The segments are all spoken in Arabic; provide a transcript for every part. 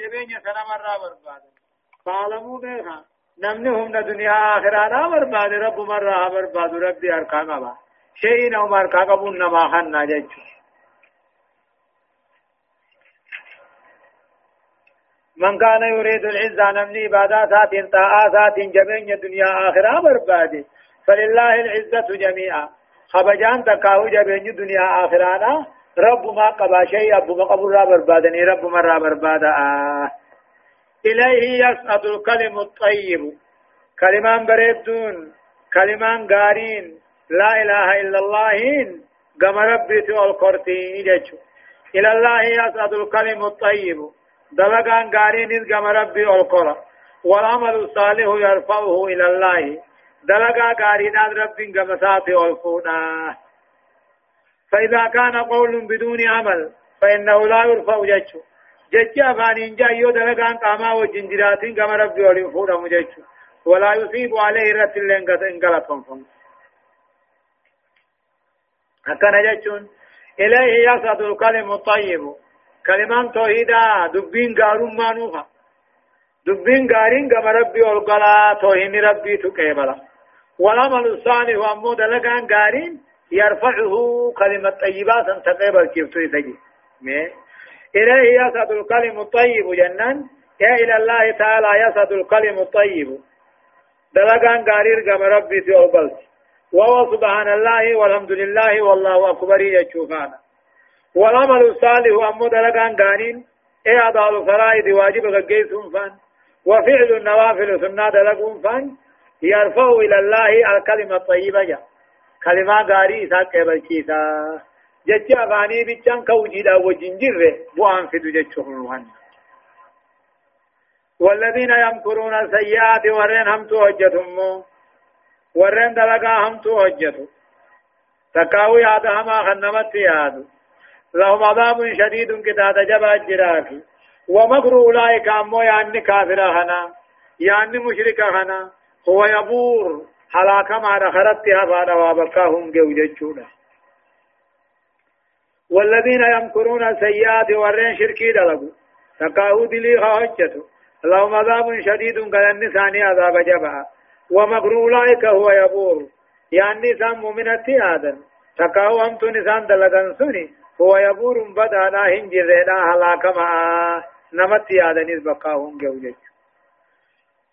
جبين سلام الرا برباد فعلموا بها نمني هم دنيا آخرة لا برباد رب مرة برباد ربي أركان أبا شيء نوم أركان أبون نما خنا جيتشو من كان يريد العزة نمني عبادات طاعات جبين الدنيا آخرة برباد فلله العزة جميعا خبجان تكاو جبين الدنيا آخرة رب ما قبا شيء رب ما قبل را بربادني رب ما را بربادا. آه. إليه يسعد الكلم الطيب. كلمان بردون كلمان غارين لا إله إلا الله قم ربي تقول قرتين إلى الله يسعد الكلم الطيب. دلقان غارين قم ربي القرى والعمل الصالح يرفعه إلى الله. دلقا غارين ربي قم ساتي الفونا. فإذا كان قول بدون عمل فإنه لا يرفع جيشه جيش أفان إن جاء يود لغان قاما وجنجرات كما ربي ولنفوره مجيشه ولا يصيب عليه رت اللي انقلتهم فهم أكنا جيشون إليه يسعد الكلم الطيب. كلمان توحيدا. دبين قارون ما نوفا. دبين قارين كما ربي والقلا توهين ربي تقيبلا والعمل الصالح وأمو دلقان قارين يرفعه كلمة طيبات أن تقبل كيف تجي إليه يسعد الكلم الطيب جنان يا إلى الله تعالى يسعد الكلم الطيب. دلقان قارير كما ربي تقبل وهو سبحان الله والحمد لله والله أكبر يشوفانا والعمل الصالح أمو دلقان قانين. إيه أضع الفرائض واجب غيثهم فان وفعل النوافل سنة دلقهم فان يرفع إلى الله الكلمة الطيبة جا. كلمة غاري إسا قبل كيسا جتش أفاني بيچان كوجيدا وجنجر بوان في دجتشهم والذين يمكرون السيئات ورين هم توجتهم ورين دلقا هم توجتوا تكاوي هذا هما خنمت يادو لهم عذاب شديد كتاب جبا جرافي ومكر أولئك أمو يعني كافر هنا يعني مشرك هنا هو يبور حلاكا ما دخلت هذا وابكاهم جوججونا والذين يمكرون السيئات ورين شركي دلقوا. تقاهو دلي خاجته اللهم عذاب شديد قال النسان عذاب جبها ومكر أولئك هو يبور. يعني نسان مؤمنة آدم. تقاهو أمت نسان دلقان سني. هو يبور بدا لا هنجر لا هلاك ما نمت آدم بقاهم جوججو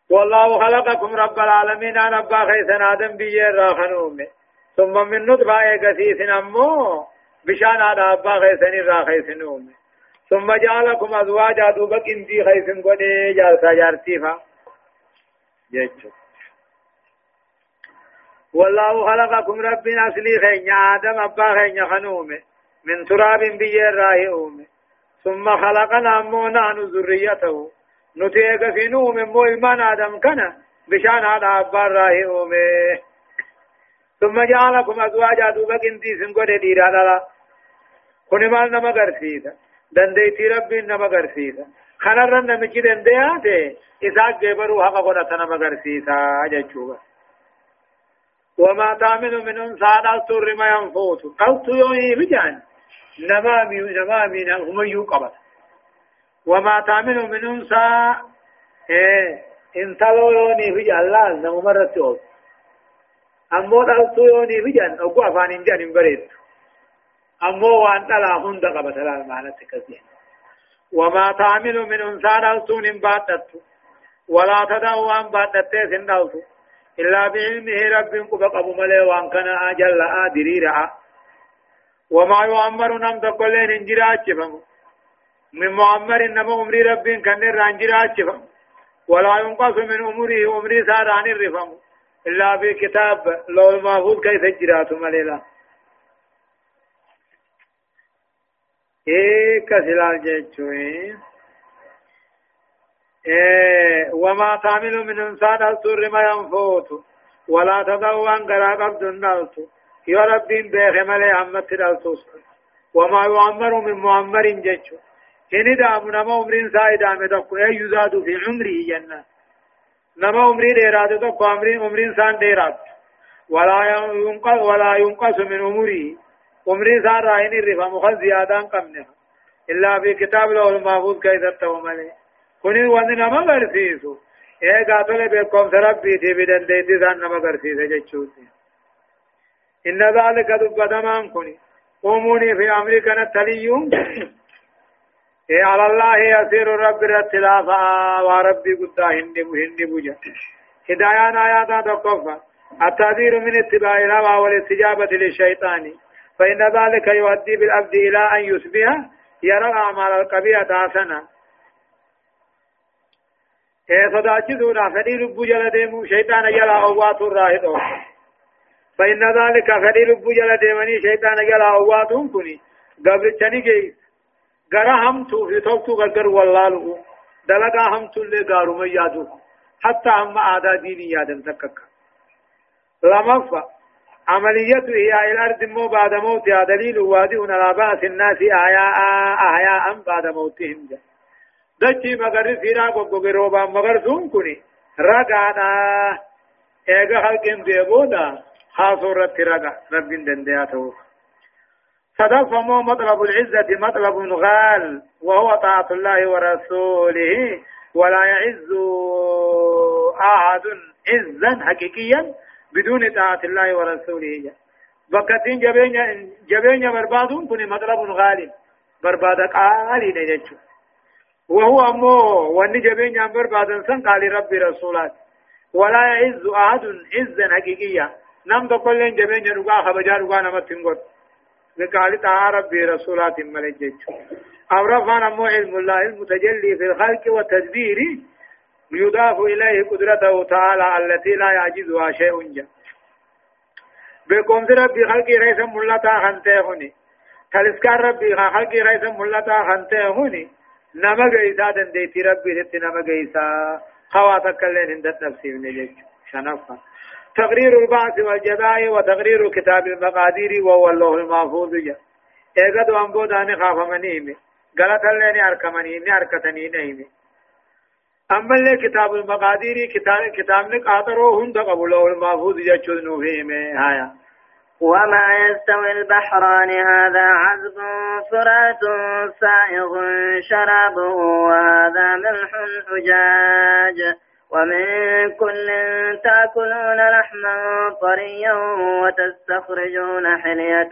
والله خلقكم رب العالمين. أنا أبا خيسن آدم بيير راخنوم ثم من نطفة إيقسيس أمو بشان هذا أبا خيسن راخيسنوم ثم جعلكم أزواجا دوبك انتي خيسن قدي جالسا جارتيفا. جيتشو. والله خلقكم ربنا أصلي خين آدم أبا خين خنوم من تراب بيير راهي ثم خلقنا أمو نحن نتي اگا فينو من مو المان آدم كنا بشان هذا أبار راهي أومي. ثم جعلكم أزواجا دوبا كنتي سنقود ديرا لالا كوني مال نما غرسيدا دنديتي ربي نما غرسيدا خنرن نمچي دندياته إساق جبرو حقا قد نما غرسيدا أجاچوبا وما تعمل من أنسى السر ما ينفوت قلت يوهي بجان. نمامي نمامي هم يوقبت وما تعمل من أنثى. إيه إن تلو يوني في الله نمو مرة تقول أمو تلتو يوني في جن أقوى فان إنجان إنبريد أمو وان تلا هند قبت المعنى تكذين وما تعمل من أنثى نلتون إنباتت ولا تدعو أن باتت سندلت إلا بعلمه رب قبق أبو ملي وأن كان أجل آدري رعا وما يؤمر نم تقولين إنجرات فمو من معمر إنما عمري ربين كان رانجرا أتشفم ولا ينقص من عمره عمري صار عن الرفم إلا في كتاب لو المحفوظ كيف جرات مليلا. إيه كسلال جيتشوين. إيه وما تعمل من إنسان السر ما ينفوت. ولا أن قراب عبد النالت يا ربي بيخ ملي عمت الألتوس وما يعمر من معمر جيتشو. إن دام نما عمرين ساي دام تكو أي يزاد في عمره جنة نما عمري ديرات تكو عمرين عمرين سان ديرات ولا ينقص ولا ينقص من عمره عمرين سان راين الرفا مخل زيادان قمنها إلا في كتاب له المحفوظ كيف تتومني كوني واننا ما برسيسو إيه قاتل بكم ربي تي بدن ديتي ذان ما برسيس جچوتي إن ذلك دبدمان كوني قوموني في أمريكا نتليون إيه على الله يسير رب الاتلافا وربي قد هندي هندي بوجا هدايان آيات تقفى التعذير من اتباع الهوى والاستجابة للشيطان فإن ذلك يؤدي بالعبد إلى أن يصبح يرى الأعمال القبيحة حسنة إيه صداچدونا فدي لبو جل ديمو شيطان يلا أوات الراهد فإن ذلك فدي لبو جل ديمني شيطان يلا أوات كني قبل تنجي غرا هم تو في توتو غر والله دلقا هم تو اللي غارو ميادو حتى هم آدا ديني يادن تكك لمفا عملية هي الأرض مو بعد موتها دليل واضح على بأس الناس أحياء أحياء بعد موتهم جا دچي مگر سيرا گوگو روبا مگر سون كوني رغانا ايغا خلقين ديبودا خاصورت رغا رب دنديا تو صدف مو مطلب العزة مطلب غال وهو طاعة الله ورسوله ولا يعز أحد عزا حقيقيا بدون طاعة الله ورسوله. بكتين جبين جبين بربادون كن مطلب غالب برباد قالي نجتشو وهو أمو واني جبين بربادا سن قال ربي رسولات. ولا يعز أحد عزا حقيقيا. نم تقول جبين رقا خبجا رقا نمت تنقل قال تعالى ربي رسولات ملجتشو أو رفعنا أمو علم الله المتجلي في الخلق والتدبير يضاف إليه قدرته تعالى التي لا يعجزها شيء جا. بكم ربي خلقي رئيس ملتا خنته هوني تلسكار ربي خلقي رئيس ملتا خنته هوني نما جيسا دنديتي ربي ست نما جيسا خواتك اللين هندت نفسي من جيش شنفا. تقرير البعث والجزاء وتقرير كتاب المقادير وهو الله المحفوظ. جا ايقظ وانبو داني خاف منيمي غلط اللين اركمنيمي أركتني نيمي أما اللي كتاب المقادير كتاب كتاب نقاطره هند قبله المحفوظ يجوز نوفيه هايا. وما يستوي البحران هذا عذب فرات سائغ شرابه وهذا ملح حجاج. ومن كل تأكلون لحما طريا وتستخرجون حلية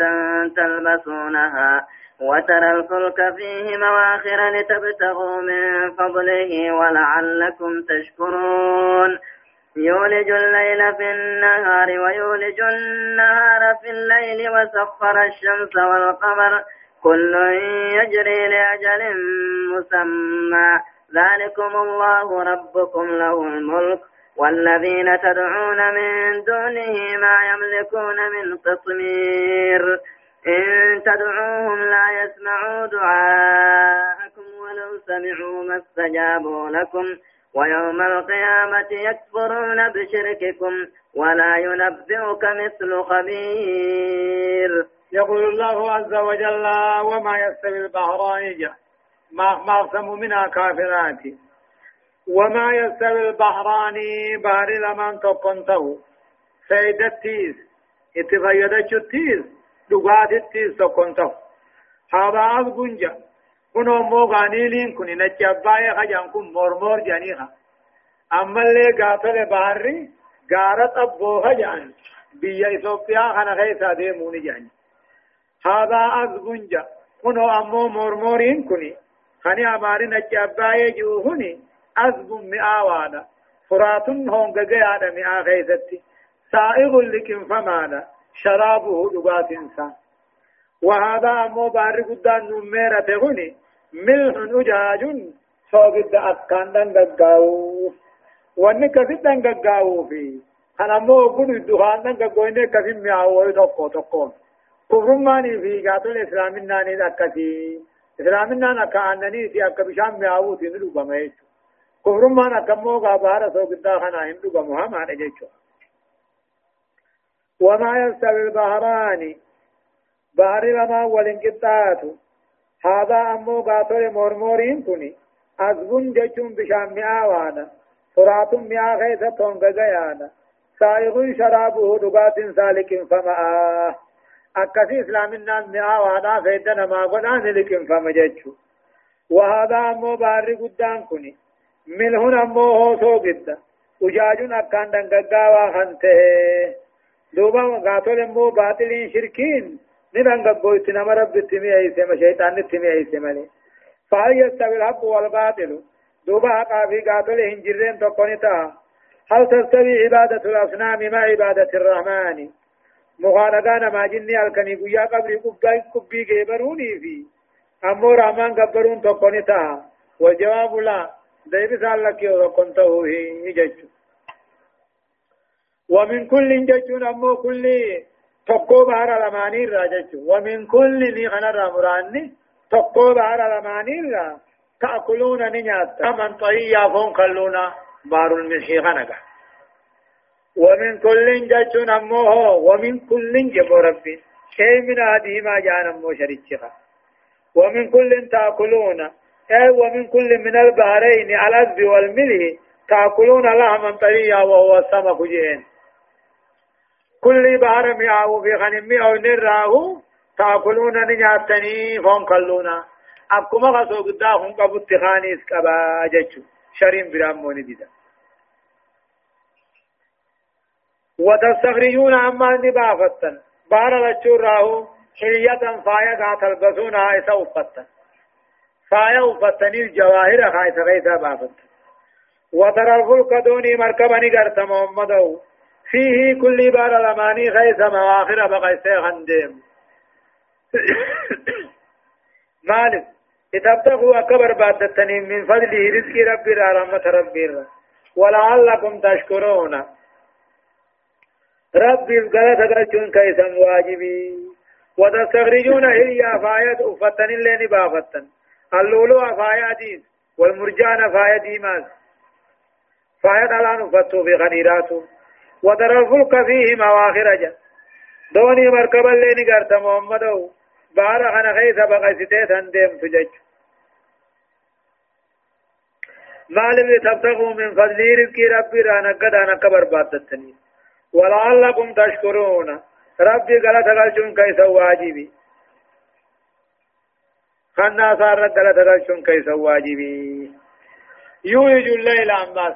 تلبسونها وترى الفلك فيه مواخر لتبتغوا من فضله ولعلكم تشكرون. يولج الليل في النهار ويولج النهار في الليل وسخر الشمس والقمر. كل يجري لأجل مسمى. ذلكم الله ربكم له الملك والذين تدعون من دونه ما يملكون من قطمير إن تدعوهم لا يسمعوا دعاءكم ولو سمعوا ما استجابوا لكم ويوم القيامة يكفرون بشرككم ولا ينبئك مثل خبير. يقول الله عز وجل وما يستوي البحران ما ما منها كافرات وما يستوي البحران بحر لمن تقنته. سيدتيس اتفيدت التيس دغاتتي سكونتو هذا أبغنجا كنو مو غانيلين كوني نجابايا خجان كن مورمور جانيها. أما اللي قاتل بحري غارت أبو خجان. بيا إثيوبيا خنا خيسا ديموني جاني. هذا أبغنجا كنو أمو مورمورين كوني. خني أماري نجابايا جوهني أزبن مئاوانا فراتن هونغا آدم مئا خيستي سائغ لكن فمانا شرابه دغات انسان وهذا امو بار قدان نميرة هني ملح أجاج صوغد أكان دنگاو واني كفي دنگاو في أنا مو قل الدخان دنگاو إنه كفي مياو تقو تقو كفرماني في قاتل الإسلام الناني أكتي أكا أنني في أكا بشام مياو تنلو بميش كفرمان أكا مو قابارة صوغد خانا هندو بمهما نجيشو وما يستوي البحران بحر لما والانقطاعات هذا أمو قاتل مرمورين كني أزبن جچون بشام مئاوانا فرات مئا خيثة تنغغيانا سائغ شرابه دقات سالك فمآه أكسي إسلام الناس مئاوانا فيدنا ما قلان لكن فمججو وهذا أمو باري قدام كني من هنا أمو هو سو قد وجاج أكان دنقا وخنته دوبا قاتل أمو باطلين شركين ندنقا بويت نما رب التمي أيسما شيطان التمي أيسما فهل يستوي الحق والباطل دوبا حقا في قاتل هنجرين تقنتا هل تستوي عبادة الأصنام مع عبادة الرحمن مغانقانا ما جني الكني قيا قبري قبي قبي جيبروني في. أمو رحمن قبرون تقنتا والجواب لا. ديب سالك يو كنته هي ومن كل ججون أمو كل تقو بحر الأماني را ومن كل ني خنا مراني تقو بحر الأماني را. تأكلون نيات. من طيّا فون خلونا بار الملحي خنقا ومن كل ججون أموه ومن كل جبو ربي. أي من هذه ما جاء أمو شريتشها ومن كل تأكلون أي ومن كل من البحرين الأذب والملح تأكلون لحما طريا وهو السمك جين كل بحر مياه في غنم أو نراه تأكلون نياتني فهم كلونا أكما غسو قداهم قبو اتخاني اسكبا ججو شرين برامون ديدا. وتستخرجون عما نبافتا بار لچور راهو حلية فايا تلبسونها إسا أفتا فايا أفتني الجواهر خايسة غيثا بافتا وترى الفلك دوني مركبا نقرت محمده فيه كل بار الأماني خيث مواخر بقيسي خنديم مالك لتبتغوا أكبر بعد من فضله رزق ربي رحمة ربي ولعلكم تشكرون. ربي الغلط قلتون كيسا واجبي. وتستخرجون هي فايد أفتن اللين بافتن اللولو فايا دين. والمرجان فايا ديماز. فايد الان أفتو في غنيراتو. وترى الفلك فيه مواخر جا. دوني مركبا اللين قرت محمدو. بارا خنا خيث بقى ديم تجج. ما لم تبتغوا من فضل رزق ربي رانا قد آنا كبر باتتني ولعلكم تشكرون. ربي قال تغلشون كيس واجبي. خنا صار قال تغلشون كيس واجبي. يولج الليل عماس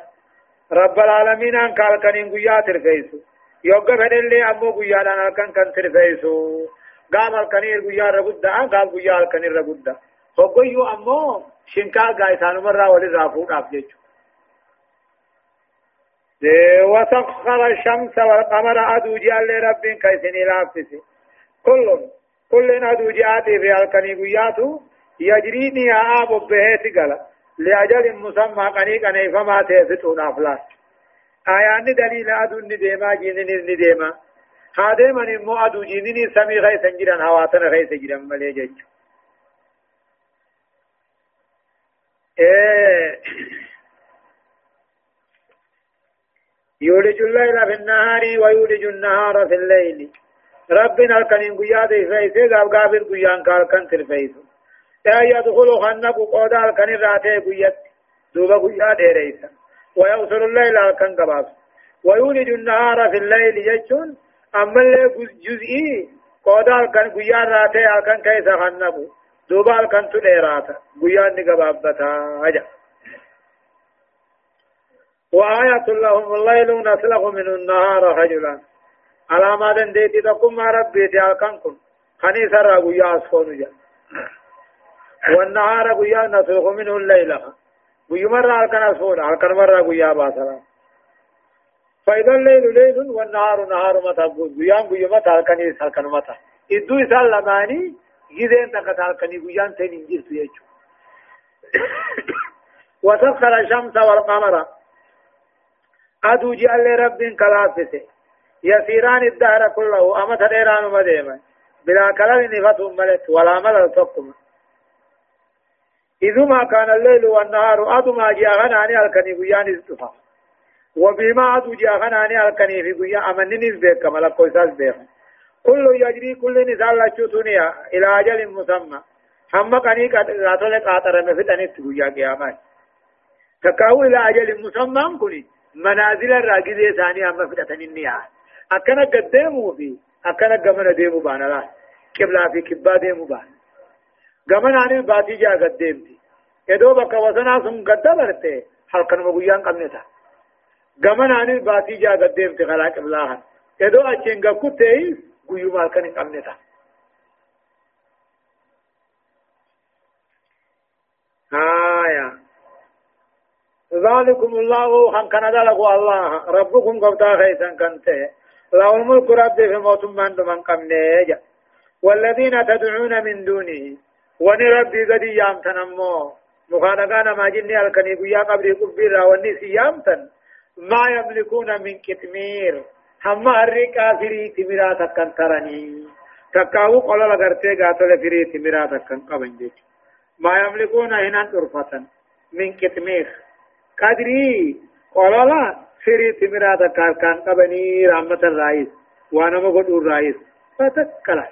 رب العالمين ان قال كان غيا ترفيسو. يوغا فدلي أمو غيا دان كان كان ترفيسو. قام الكنير غيا رغدا قام غيا الكنير رغدا هوغيو أمو شنكا غايسانو مرا ولي رافو جيچو وسخر الشمس والقمر أدو جال رب كيسني لافسي كل كل أدو جاتي في الكني قياتو. يجريني آب بهيت قال. لأجل مسمى قني قني فما تيفتون أفلاس. آيان دليل أدو نديما جينين نديما. هذا من مو أدو جينين سمي غيث جيران هواتنا غيث جيران ملي جيجو إيه. يولج الليل في النهار ويولج النهار في الليل. ربنا الكنين قياد فيسي قاب قابل قيان قال كان ترفيس يا يدخل خنق قودا الكنين راتي قياد دوبا قياد ريسا ويوصل الليل الكن قباس. ويولج النهار في الليل يجون أما اللي جزئي قودا الكن قياد راتي الكن كيسا خنق دوبا الكن تليراتا قياد نقبابتا هجا وآية لهم الليل نسلخ من النهار رجلا. على ما دنديتي تقوم ما ربي تيالكنكم خني سر قيا أسفون جا. والنهار قيا نسلخ منه الليل. قيا مرة ألكن أسفون ألكن مرة قيا باسلا فإذا الليل ليل والنهار نهار متى قيا قيا متى ألكن ألكن متى. إدو إسال لماني. جذين تقت ألكن قيا تنين جرت يجو. وسخر الشمس والقمر. أدو جعل رب كلافته يسيران الدهر كله أما تديران مديما بلا كلام نفتهم ملت ولا ملل تقم إذ ما كان الليل والنهار أدو ما جاءنا الكني قيان استفا وبما أدو جاءنا الكني في قيان أمن نسبك ملك قيساس بيخ كل يجري كل نسال لچوتونيا إلى أجل مسمى. هم كني قاتل قاتل مفتني تقويا قيامات. تكاو إلى أجل مسمى كني منازل الراجل ثاني أما فتن النيا أكنا قدامه في أكنا قمنا ديمو بانا لا كبلا في كبا ديمو بانا قمنا عني باتي جا قدامتي إدو بك وسنا سن قد برته هل كان مغيان قمنتا. غمن ان باتي جا قديم تخلاق الله إدو اچين غكوتي غيو مال كان قمنتا. آية ذلكم الله خان كان ذلك الله. ربكم قبطا خيسا كنته. له الملك ربي في موت من من قمنه والذين تدعون من دونه ونربي قد يامتن أمو. مخانقانا ما جني الكني قيا قبري قبيرا وني سيامتن. ما يملكون من كتمير. هم هري كافري تمرا تكن ترني تكاو قول لغرتي قاتل فري تمرا تكن قبن جيش ما يملكون هنا طرفة من كتمير. قدري قول لا فري تمرا تكن قبني رحمة الرئيس وأنا مقود الرئيس فتكلا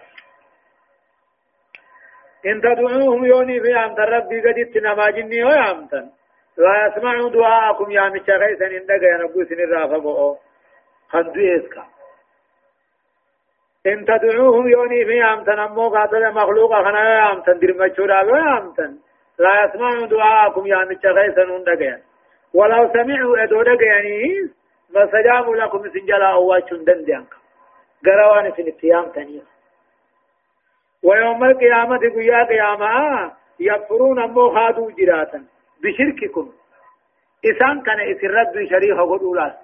إن تدعوهم يوني في أمت ربي قد اتنما جني ويامتن لا يسمعوا دعاءكم يا مشا غيثا إن دقا ينبو سن الرافقو خندو إسكا. إن تدعوهم يوني في أمتن أمو قاتل مخلوق خنا يامتن درمچو دالو يامتن لا يسمعوا دعاءكم يا مشا غيثا إن دقا ولو سمعوا أدو دقا يعني ما سجابوا لكم سنجلا أواشون دنديانك. غروان سن اتيام تنيه ويوم القيامة قيا قيامة يكفرون أمو خادوا جراتا بشرككم. إسان كان إسر رب شريخ قدولا.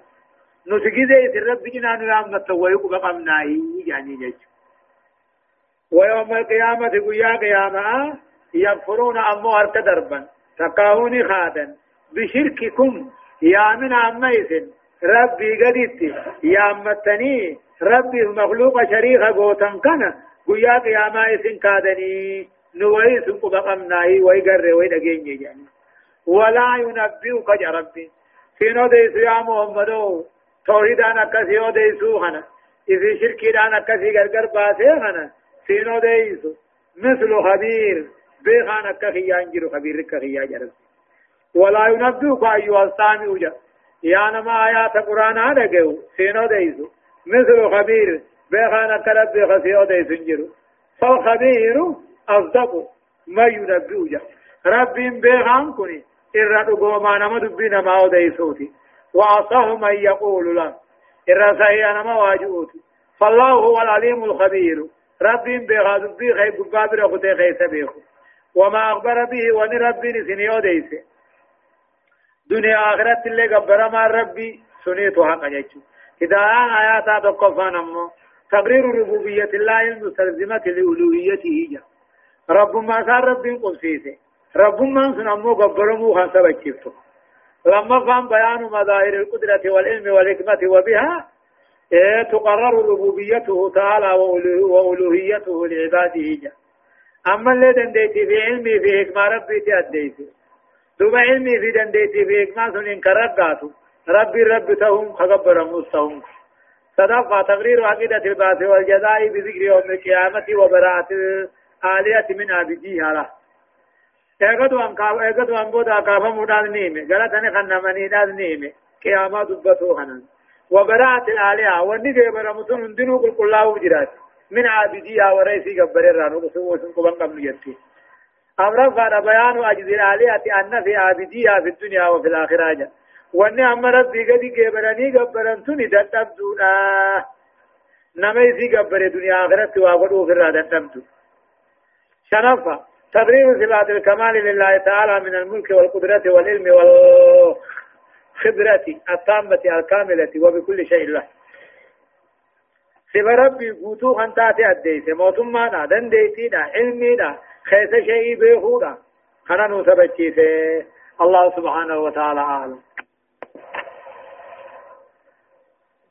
نتجد إسر رب جنا نرام نتويق بقمناه يعني جج. ويوم القيامة قيا قيامة يكفرون أرك دربا تقاوني خادا بشرككم يا من عميس. ربي قدت يا متني. ربي مخلوق شريخ قوتا كان. گویا قیاما اسن کادنی نوئی سن کو بقمناہی وئی گرے وئی دگینجے جانی ولا ينبئك ربي. سينو ديسو يا محمدو توحيدان اكسي أو ديسو هنا. إذا شركي دان اكسي غرغر باسي هنا. سينو ديسو مثل خبير. بيخان اكسي ينجر خبير كخيا جرب ولا ينبئك أيها السامي وجه يا نما آيات قرآن هذا سينو ديسو مثل خبير. بيخانا كرب خسيو دي سنجرو فالخبير أصدق ما ينبئ جا. رب بيخان كني إرى دقوما نما دبنا ما ودي صوتي وأصح من يقول له. إرى سهي نما واجؤوتي فالله هو العليم الخبير. رب بيخا دبي خيب قابر أخذي خيس بيخو وما أخبر به وني ربي نسنيو ديسي دنيا آخرت اللي قبر ما ربي سنيتو حقا جيشو إذا آن آياتا تقفان أمو تقرير ربوبية الله المستلزمة لألوهيته جا رب ما صار رب قبسيسه رب ما سنمو قبرمو خانسا بچيفتو لما فهم بيان مظاهر القدرة والعلم والحكمة وبها إيه تقرر ربوبيته تعالى وألوهيته لعباده جا أما اللي دنديتي في علمي في حكمة ربي تأديتي دوما علمي في دنديتي في حكمة سنين كرقاتو ربي رب تهم خبر مستهم صدق تقرير عقيدة البعث والجزاء بذكر يوم القيامة وبراءة الآلهة من عبديها له اگدو ان کا اگدو ان بودا کافا مودال نیمه غلطنی خنمنی دال نیمه قیامت دبتو خنن وبراءة الآلهة وني دي برمتون اندنو قل قلاو جرات من عابديها ورئيسي قبر الرانو قسمو سنكو بنقم نجتي أمر فأنا بيان أجز الآلهة أن في عابديها في الدنيا وفي الآخرة. جا wanni amma rabbii gadi geebaranii gabbaran tuni dadhabduudha nama isii gabbare duniyaa akhiratti waa godhuuf irraa dadhabdu شنفة تقرير صفات الكمال لله تعالى من الملك والقدرة والعلم والخبرة التامة الكاملة وبكل شيء له. صفة ربي قوتو خنتاتي أديس موتما دنديتي دا علمي دا خيس شيء بيخودا خنا نوسبتشي الله سبحانه وتعالى أعلم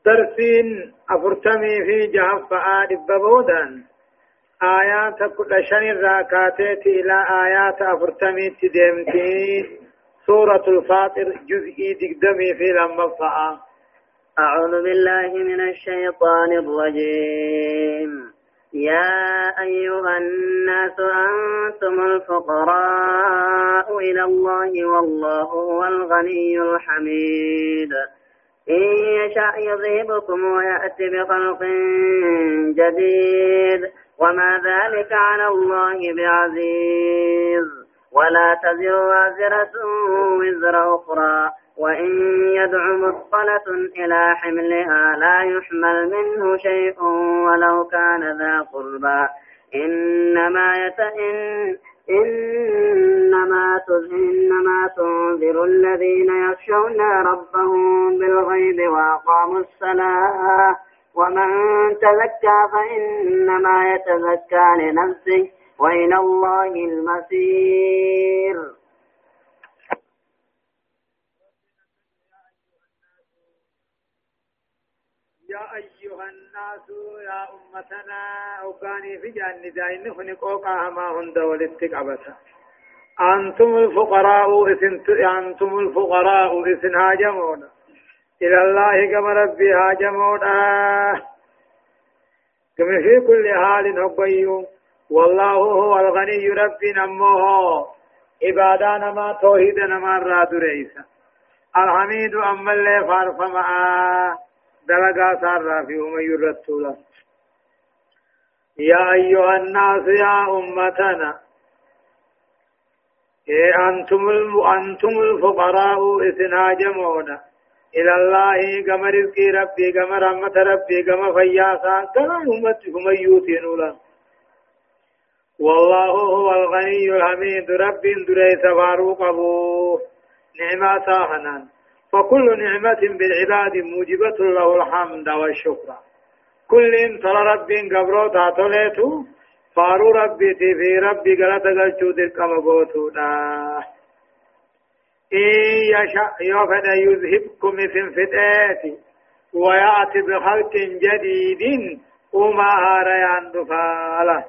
درسين أفرتمي في جهف آل ببودا آيات كل شن الراكاتات إلى آيات أفرتمي تدمتي سورة الفاطر جزئي دقدمي في لما أعوذ بالله من الشيطان الرجيم يا أيها الناس أنتم الفقراء إلى الله والله هو الغني الحميد. إن يشاء يذهبكم ويأتي بخلق جديد. وما ذلك على الله بعزيز. ولا تزر وازرة وزر أخرى. وإن يدع مثقلة إلى حملها لا يحمل منه شيء ولو كان ذا قربى. إنما يتئن إنما إنما تنذر الذين يخشون ربهم بالغيب وأقاموا الصلاة. ومن تزكى فإنما يتزكى لنفسه. وإلى الله المصير. يا أيها الناس يا أمتنا أوكاني في جان داين فنقوقا ما هند ولدتك أبتا أنتم الفقراء أنتم الفقراء إثن هاجمون إلى الله كما ربي هاجمون كما في كل حال هبيو والله هو الغني ربي نموه. عبادا نما توحيد نما راد رئيسا. الحميد أما اللي فارف معاه دلقا سار في هم يرتولا يا أيها الناس يا أمتنا إيه أنتم أنتم الفقراء إثنا جمعنا إلى الله كما رزق ربي كما رحمة ربي كما فياسا كما أمتكم يوتين لهم والله هو الغني الحميد رب دريس فاروق أبو نعمة حنان فكل نعمة بالعباد موجبة له الحمد والشكر. كل ترى رب قبرو تاتوليتو فارو ربي في ربي قلت قلتو تلك مقوتو إن يشاء يوفد يذهبكم في فتاتي ويأتي بخلق جديد وما هاريان دفاله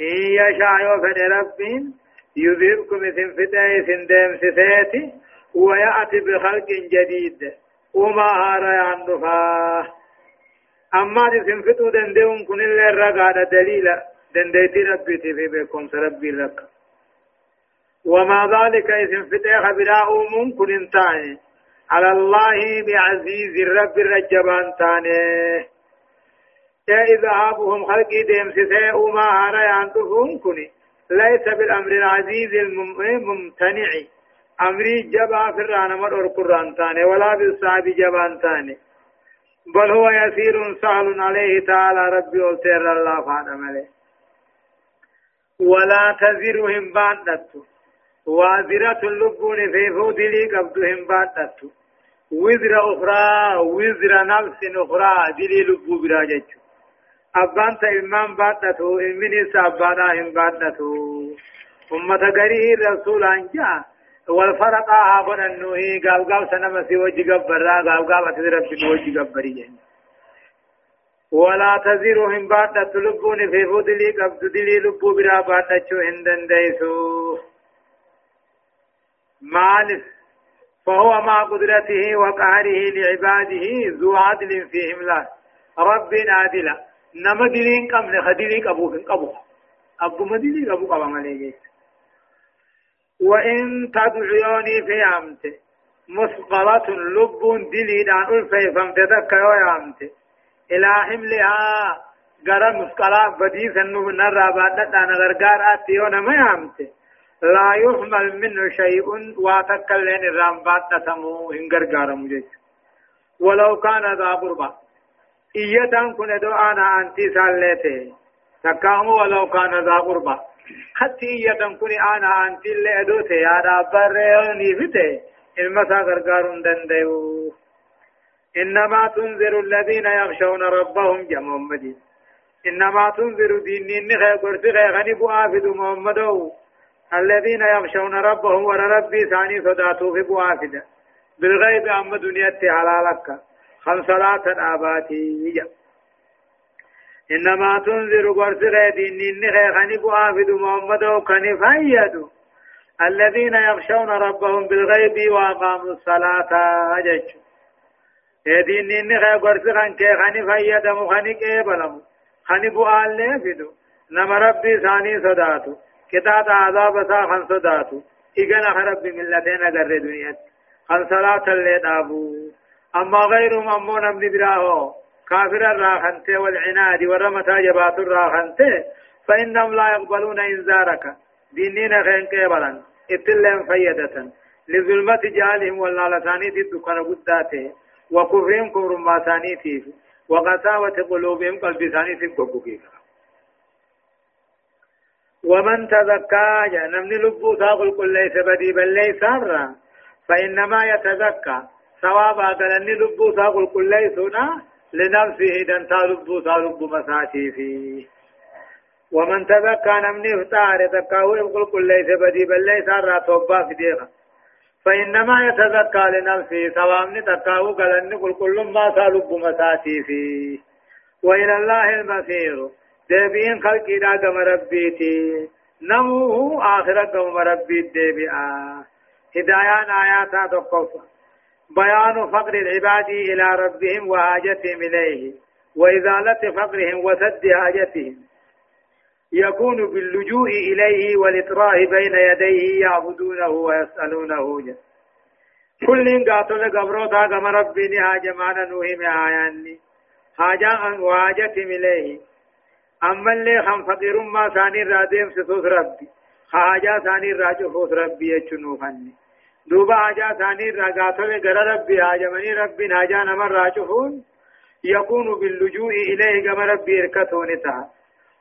إن يشاء يوفد رب يذهبكم في فتاتي سندم ويأتي بخلق جديد. وما هارا يندفا أما دي سنفتو دندهم كن اللي رقاد دليلا دنديتي ربي في بكم ربي لك. وما ذلك سنفتي خبراء ممكن انتاني على الله بعزيز الرب الرجبان تاني. إذهابهم خلقي ديم سيسي. وما هارا يندفهم كن ليس بالأمر العزيز الممتنع أمري جبا فران مر قرآن تاني ولا بالصعب جبان تاني. بل هو يسير سهل عليه تعالى ربي والتر الله فادم عليه ولا تزرهم بادت وازرة اللبون في فودلي قبضهم بادت وزر أخرى وزر نفس أخرى دلي لبو براجج أبان تإمام بادته إمني سابانا هم بادته أمة قريه رسول أنجا. والفرق هابن النوهي قال قال سنما سي وجه قبرا قال قال أتدرب في وجه قبري ولا تزيرهم بعد تلبون في فضلي قبض دلي لبو برا بعد شو هندن ديسو. مالف فهو مع قدرته وقهره لعباده ذو عدل فيهم لا رب عادلا نما دلين قبل خدلين قبو قبو أبو مدلين قبو قبو وإن تدعوني في عمته مثقلة لب دليل عن ألفي فامتدك يا عمته إلى حملها غرا مثقلة بديس النوب نرى بعد أنا غرغار أتيون ما عمته لا يحمل منه شيء واتكلن الرام بعد تمو إن غرغار مجيش ولو كان ذا قربا إيتان كن دعانا أنتي سالته تكامو ولو كان ذا قربا حتى يدن كوني أنا أنت اللي أدوتي يا رابريوني بتي المسا غرغار دنديو إنما تنذر الذين يخشون ربهم يا محمد إنما تنذر ديني نخي قرتي غني بوافد محمدو الذين يخشون ربهم ورا ربي ثاني صداتو في بوافد بالغيب أما دنيا حلالك خمس صلاة آباتي إنما تنذر قرص غيدين إني خيخني بوافد محمد وكني فايدو الذين يخشون ربهم بالغيب وأقاموا الصلاة أجج. يدين إني خيخ قرص خن كيخني فايدو خني كيبلم خني بوآل لفدو نما ربي ثاني صداتو. كتاب عذاب سا خن صداتو إيقنا خرب ملتين أقر دنيا. خن صلاة اللي دابو. أما غيرهم أمون أمن براهو. كافر الراخنت والعناد ورمتا جبات الراخنت فإنهم لا يقبلون إنذارك. دينين خين قبلا اتلهم فيدة لظلمة لساني في الدكان قداته وكفرهم كفر ما ثانيته وقساوة قلوبهم قلب ثاني القبوكي ومن تزكى نمني لبو ساقل كل ليس بدي بل ليس فإنما يتزكى ثواب أقلني لبو ساقل كل ليس لنفسه دنتا لبو ساقل مساتي فيه ومن تذكى نمني افتار تكاو يقول كل ليس بدي بل ليس را توبا في ديغا فإنما يتذكى لنفسه سوامني تكاو قلن كل كل ما سالب مساتي فيه وإلى الله المصير. ديبين خلقي دا قم ربيتي. نموه آخرة قم ربي ديبئا هدايان آياتا تقوصا بيان فقر العباد إلى ربهم وحاجتهم إليه وإزالة فقرهم وسد حاجتهم يكون باللجوء إليه والإطراء بين يديه يعبدونه ويسألونه. جل كل قاتل قبروتا كما ربي حاجة معنا نوهم آياني. حاجة وحاجة إليه. أما اللي خم فقير ما ثاني راديم ستوس ربي. حاجة ثاني راجفوس ربي يجنوخني دوبا حاجة ثاني راقاتل قرى ربي حاجة مني ربي حاجة نمر راجفون يكون باللجوء إليه كما ربي إركتوني تعالى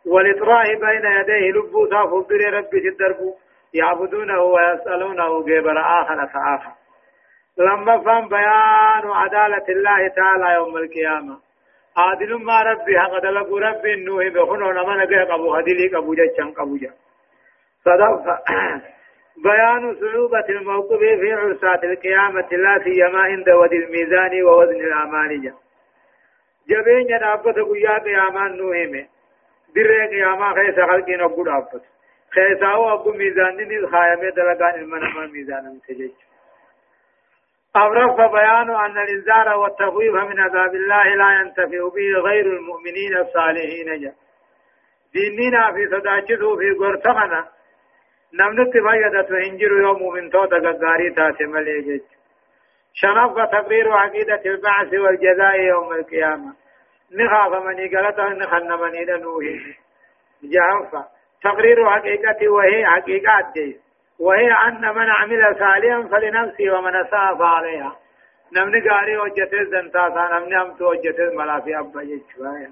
والإطراء بين يديه لبو صافو بري ربي تدربو يعبدونه ويسألونه قبر آخر فآخر لما فهم بيان عدالة الله تعالى يوم القيامة عادل ما ربي حق دلقو ربي النوه بخنو نمنا قه قبو هدلي قبو جچن قبو جا صدق بيان صعوبة الموقف في عرسات القيامة لا سيما عند ود الميزان ووزن الأمان جا جبين ينابت قيا قيامان نوه dirree qiyaamaa keessa halqiin ogguu dhaabbatu keessaa hoo ogguu miizaanni kaayamee dalagaan ilma namaa miizaanamte jechuudha أورف بيان أن الإنذار والتخويف من عذاب الله لا ينتفع به غير المؤمنين الصالحين جاء ديننا في صداجته في قرطغنا نمنت فيدت وإنجر يوم من توتا قداري تاسم الإجج شنف تقرير عقيدة البعث والجزاء يوم القيامة نخاف مني قالتا نخن مني نوه جهنفا تقرير حقيقة وهي حقيقة دي وهي أن من عمل صالحا فلنفسه ومن أساء فعليها نمني قاري وجهت الزنتاسا نمني أمت وجهت الملافي أبا جيشوايا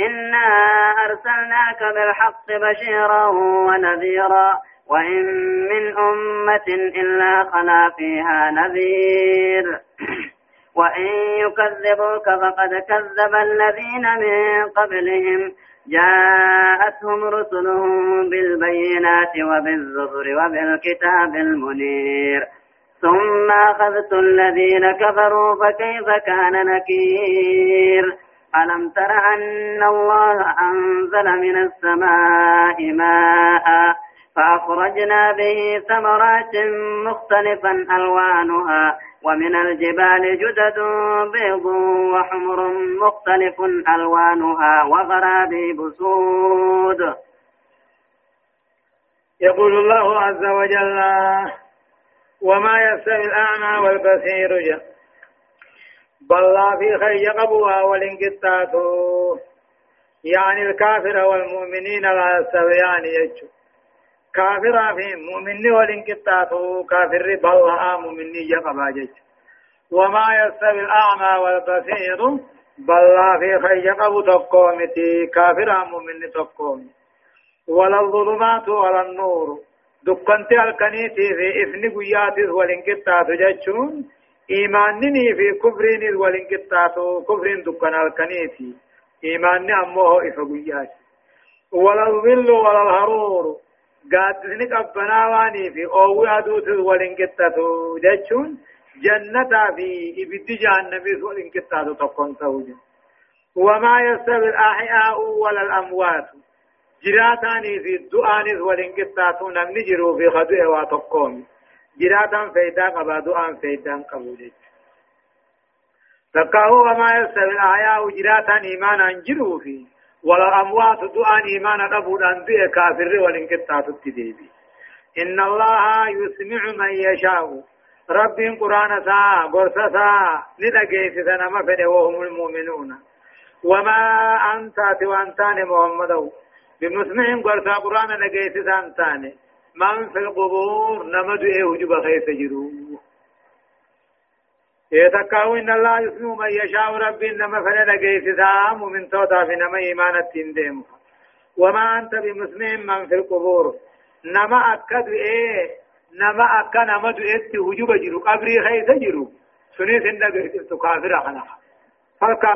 إنا أرسلناك بالحق بشيرا ونذيرا وإن من أمة إلا خلا فيها نذير. وإن يكذبوك فقد كذب الذين من قبلهم. جاءتهم رسلهم بالبينات وبالزبر وبالكتاب المنير. ثم أخذت الذين كفروا فكيف كان نكير؟ ألم تر أن الله أنزل من السماء ماء فأخرجنا به ثمرات مختلفا ألوانها ومن الجبال جدد بيض وحمر مختلف ألوانها وغرابيب سود. يقول الله عز وجل وما يستوي الأعمى والبصير بل في خي قبوها والانقطاط يعني الكافر والمؤمنين لا يستويان يجو كافر في مؤمن والانقطاع كافر بل مؤمن يقبا جج وما يستوي الأعمى والبصير بل في خي يقب تقومتي كافر مؤمن تقوم ولا الظلمات ولا النور دكنت الكنيتي في إثن قيات والانقطاع ججون إيمانني في كفرين والانقطاع كفر دكن الكنيتي إيمانني أمه إفقيات ولا الظل ولا الهرور قادسني قبنا واني في أو أدوت ولنكتتو جتشون جنة في إبد جهنم ولنكتتو تقون توجه وما يستوي الأحياء ولا الأموات جراتاني في الدعان ولنكتتو نمني جرو في خدوه واتقوم جراتا فيدا قبا دعان فيدا قبول تكاهو وما يستوي الأحياء جراتا إيمانا جروا فيه ولا أموات دعان إيمانا أبو الأنبياء كافر والانكتات التديبي إن الله يسمع من يشاء. رب قرآن سا قرص سا ندقيت سنما فده وهم المؤمنون. وما أنت وأنتان محمد بمسمع قرص قرآن نقيت سانتان من في القبور نمد إيه جب خيس جرو يتكاو إن الله يسمع من يشاء رب إنما فده نقيت سا مؤمن توتا في نما إيمان التندم وما أنت بمسمع من في القبور. نما أكد إيه نما أكا نما دعيت وجوب جرو قبري خيس جرو سني سنة قلت كافر خنا فالكا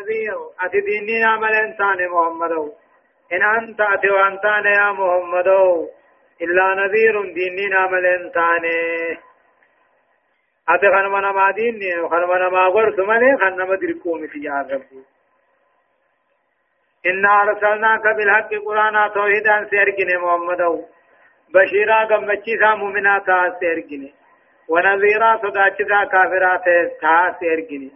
نبي أتي ديني عمل إنسان محمد إن أنت أتي وأنتان يا محمد إلا نذير ديني عمل إنسان أتي خنما نما ديني خنما نما غرس مني خنما دركومي في جهر ربي. إنا أرسلناك بالحق قرآنا توحيدا سيركني محمد بشيرا قمتشيسا مؤمناتا سيركني. ونذيرا صداتشيسا كافرات تا سيركني.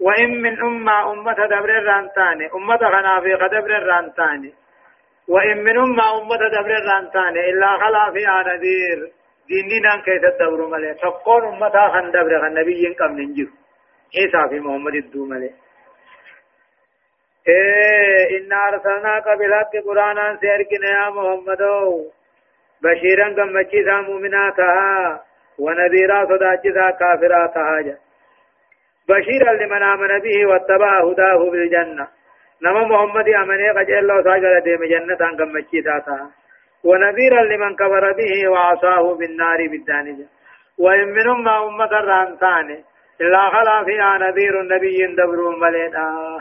وإن من أمة أمة دبر الرانتاني أمة خنافي قدبر الرانتاني وإن من أمة أمة دبر الرانتاني إلا خلا فيها نذير ديننا كيف تدبر ملي؟ تقول أمة خن دبر خن نبي كم ننجو. عيسى في محمد الدو ملي. إيه إن أرسلناك بالحق قرآنا سيركنا يا محمد. بشيرا كمچيسا مؤمناتها ونذيرا صداچسا كافراتها بشيرا لمن آمن به واتبع هداه بالجنة. نما محمد أمني قد الله ساجر ديم جنة كمچيسا ونذيرا لمن كفر به وعصاه بالنار بالدانجة وإن من أمة أمة الرانتان إلا خلا فيها نذير نبي دبر ملينا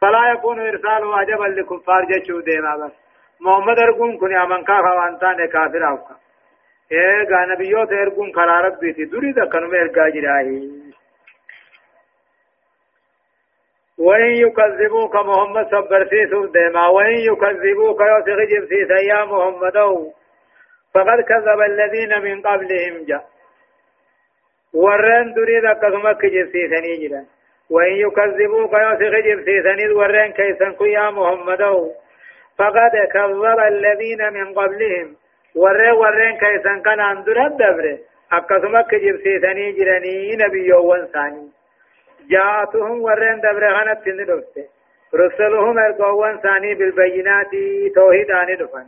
فلا يكون إرسال عجبا لكفار جشو ديما بس محمد أرقون كن أمن كافا وانتان كافر أوكا إيه غا نبيوت أرقون كرا ربي تي دوري دا كنم إرقا جراهي وإن يكذبوك محمد صبر سيسو ديما وإن يكذبوك يوسخ جبسيس يا محمد. فقد كذب الذين من قبلهم جاء ورن دريد كذمك جبسيسني جران وإن يكذبوك يوسف جبسيسن الورين كيسن يا محمد. فقد كذب الذين من قبلهم. ورين ورين كيسن كان اندر الدبر أكسمك جبسيسني جرني نبي وانساني جاءتهم ورين دبر غنت تندفت رسلهم القوان ثاني بالبينات توحيد آني دفن.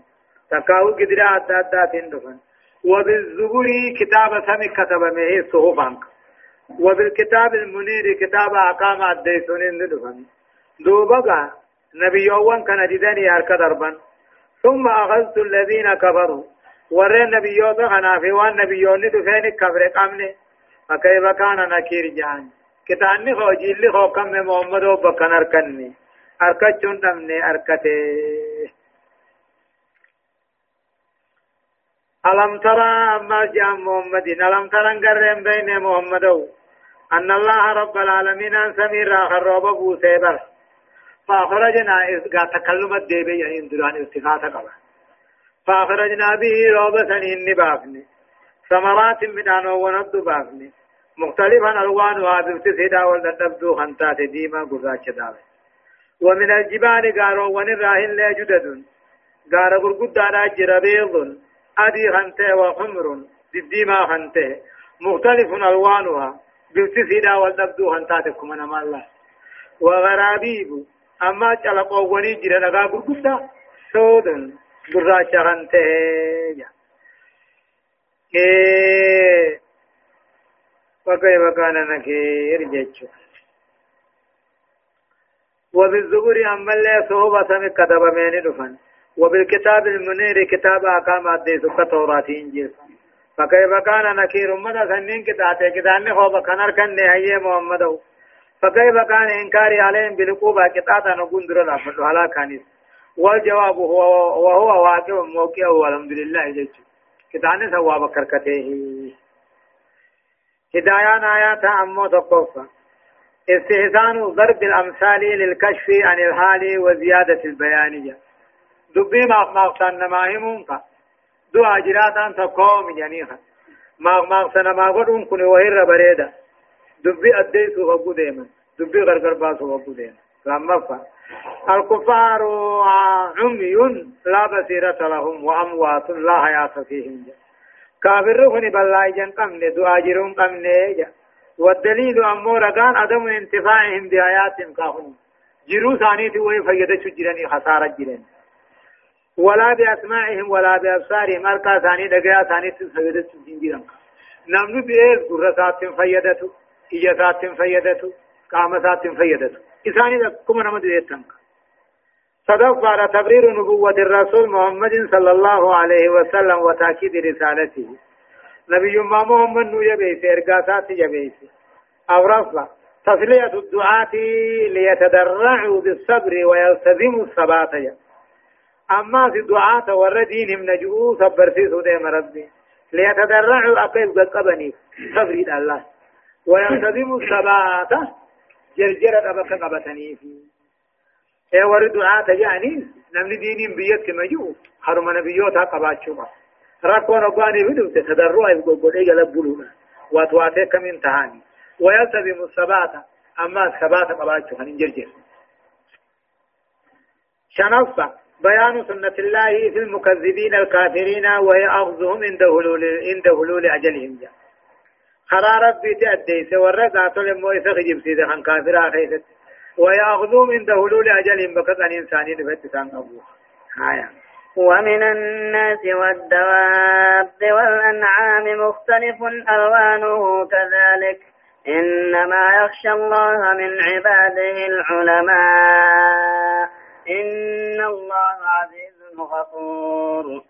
تكاو قدر عدد عدد دفن. وبالزبور كتاب سمي كتب مهي صحفانك وبالكتاب المنير كتاب أقام الديسون ندفن دوبقى نبي أول كان جدني هرك دربا ثم أخذت الذين كفروا ورى النبي يوضا في وان نبي يوني دفين كفر قمني فكيف كان نكير جان كتاني خو جيلي خو كم محمد وبكن أركني أركتشون دمني أركته ألم ترى أما جاء محمد ألم ترى نقرم بين محمد أن الله رب العالمين أن سمير آخر روب بوسيبر فأخرجنا إذ تكلم الديبي يعني دران ارتفاعة قبل فأخرجنا به روب سنين بافني ثمرات من أنو وند بافني مختلفا ألوانها بابتسهدا والنبدو خنتات ديما قراتش داوي ومن الجبال قارو ونراهن لا جدد قار قرقود دارا جربيض أدي خنته وحمر ديما خنته مختلف ألوانها بالتسيدا والنبدو هنتاتكم أنا ما الله وغرابيب أما چلقوا وني جرى لغا برقصة سودن براشا هنته إيه وكيف كان نكير جيتشو. وبالزبور أما اللي صحبة سمك كتب مين دفن. وبالكتاب المنير كتاب أقام الدين سكة توراة إنجيل. فكيف كان نكير مدى سنين كتاتي كتاني خوبا كنر كن هي محمد فكيف كان إنكاري عليهم بالقوبة كتاتا نقول در الأفضل على كانيس. والجواب هو وهو واقع موقع والحمد لله جيش كتاني سوا بكر كته هدايان آيات أمو تقوفا استهزان ضرب الأمثال للكشف عن الحال وزيادة البيانية دبي ما ما نماهمون دو آجراتان تقوم جنيخا. ما سنا ما قدون كن وهر بريدا. دبي أديسو وقو ديما. دبي غرغر باسو وقو ديما. لما فا الكفار عمي لا بصيرة لهم وأموات لا حياة فيهم. كافر هني بالله جن قمني دعاجرون قمني والدليل أمو رقان عدم انتفاعهم بآياتهم كافرون جرو ثانيتي وهي فيدة جراني خسارة جراني ولا بأسماعهم ولا بأبصارهم أركا ثاني دقيا ثاني فيدة جراني نمنو بإيه قرسات فيدته إجسات فيدته قامسات فيدته إساني كما نمد إيتنك على تبرير نبوة الرسول محمد صلى الله عليه وسلم وتأكيد رسالته. نبي ما محمد نو يبيس إرقاسات يبيس أو رفع تسلية الدعاة ليتدرعوا بالصبر ويلتزموا الثبات أما في الدعاة والردين نجؤوا صبر سيسو ديم ربي. ليتدرعوا أقيب قبني صبر الله. ويلتزموا الثبات جرجرة أبقى قبتني فيه. اے ور دعاء تجانی نمني دينين بيت كما جو حرم نبيوتا قباچو ركو نقاني بدو تتدروا يقول إيه جلبولونا واتواتي كمين تهاني ويلتزم الثبات اما الثبات قباچو خنين جرجر شنصة بيان سنة الله في المكذبين الكافرين وهي أخذهم عند هلول عند هلول أجلهم جا خرا ربي تأدي سورة ذات لمو إسخ سيدة خان كافر آخيست ويأخذهم عند هلول أجلهم بقد أن إنسانين فتسان أبوه آية. ومن الناس والدواب والأنعام مختلف ألوانه كذلك. إنما يخشى الله من عباده العلماء. إن الله عزيز غفور.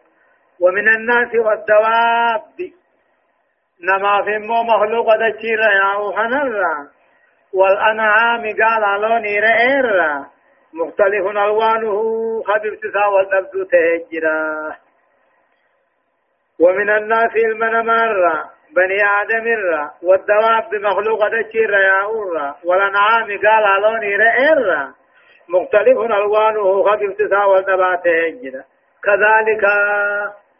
ومن الناس والدواب. نما في مو مخلوق دچير يا وحنرا والأنعام قال علوني رئير مختلف ألوانه. خبيب تسا والأبدو تهجرا ومن الناس المنمر بني آدم الرا والدواب بمخلوق دچير يا أورا والأنعام قال علوني رئير مختلف ألوانه. خبيب تسا والأبدو تهجرا كذلك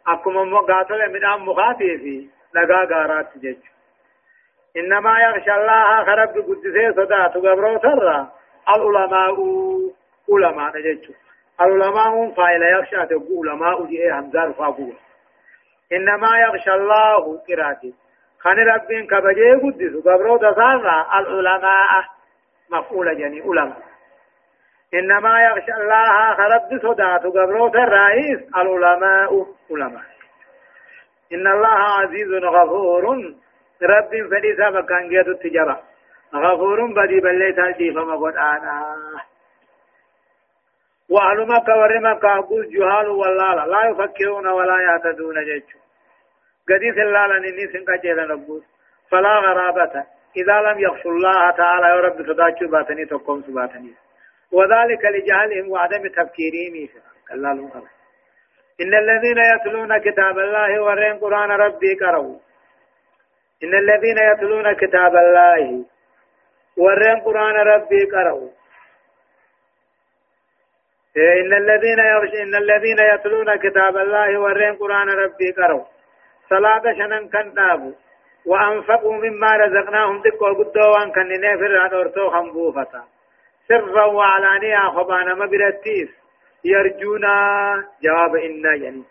أكما مقاتل من أم مخاتي لقا قارات جج إنما يخشى الله خرب قدسي صدات قبرو سر العلماء علماء جج العلماء فايل يخشى تقول علماء جئ همزار فاقول إنما يخشى الله قراتي خان ربين كبجي قدس قبرو تسار العلماء مفعول جني علماء إنما يخشى الله خرب صدات قبروت الرئيس العلماء. علماء. إن الله عزيز غفور. رب فدي سابق كان جيد التجارة. غفور بدي بلي تلتي فما قد آنا وأهل مكة ورمكة أقول جهال والله لا يفكرون ولا يهتدون جيش قديس الله لنني سنك جيلا نقول فلا غرابة. إذا لم يخشوا الله تعالى يا رب صداتشو باتني تقوم سباتني. وذلك لجهلهم وعدم تفكيرهم. كلا إن الذين يتلون كتاب الله ورين قرآن ربي قروا إن الذين يتلون كتاب الله ورين قرآن ربي قروا إيه، إن الذين يرش إن الذين يتلون كتاب الله ورين قرآن ربي قروا صلاة شنن كان دابو. وأنفقوا مما رزقناهم. دكوا قدوا وان كان نفر عن أرتو خنبوفتا سرا وعلانية خبانا مبرتيس يرجونا جواب إنا يعني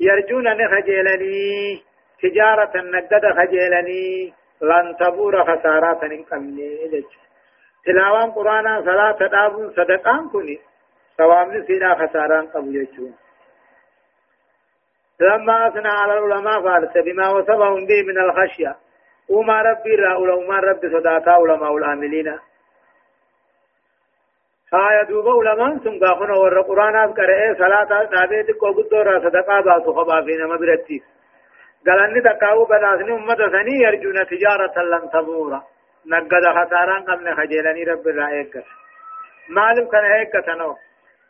يرجونا نخجلني تجارة نقد خجلني لن تبور خسارات نقمني تلاوان قرآن صلاة دابون صدقان كني سوامن سيدا خساران قبل يجون لما أثنى على العلماء فارس بما وصفهم به من الخشية وما ربي رأوا وما ربي صداتا علماء العاملين آية دوبا علماء سن قافنا ور قرآن قرأ صلاة دابي دكو قدورا صدقا باسو خبا في نما برتي قالني تقاو بداسني أمة سني يرجون تجارة لن تبورا۔ نقد خساران قمنا خجلني رب الرائق مالو كان هيك تنو۔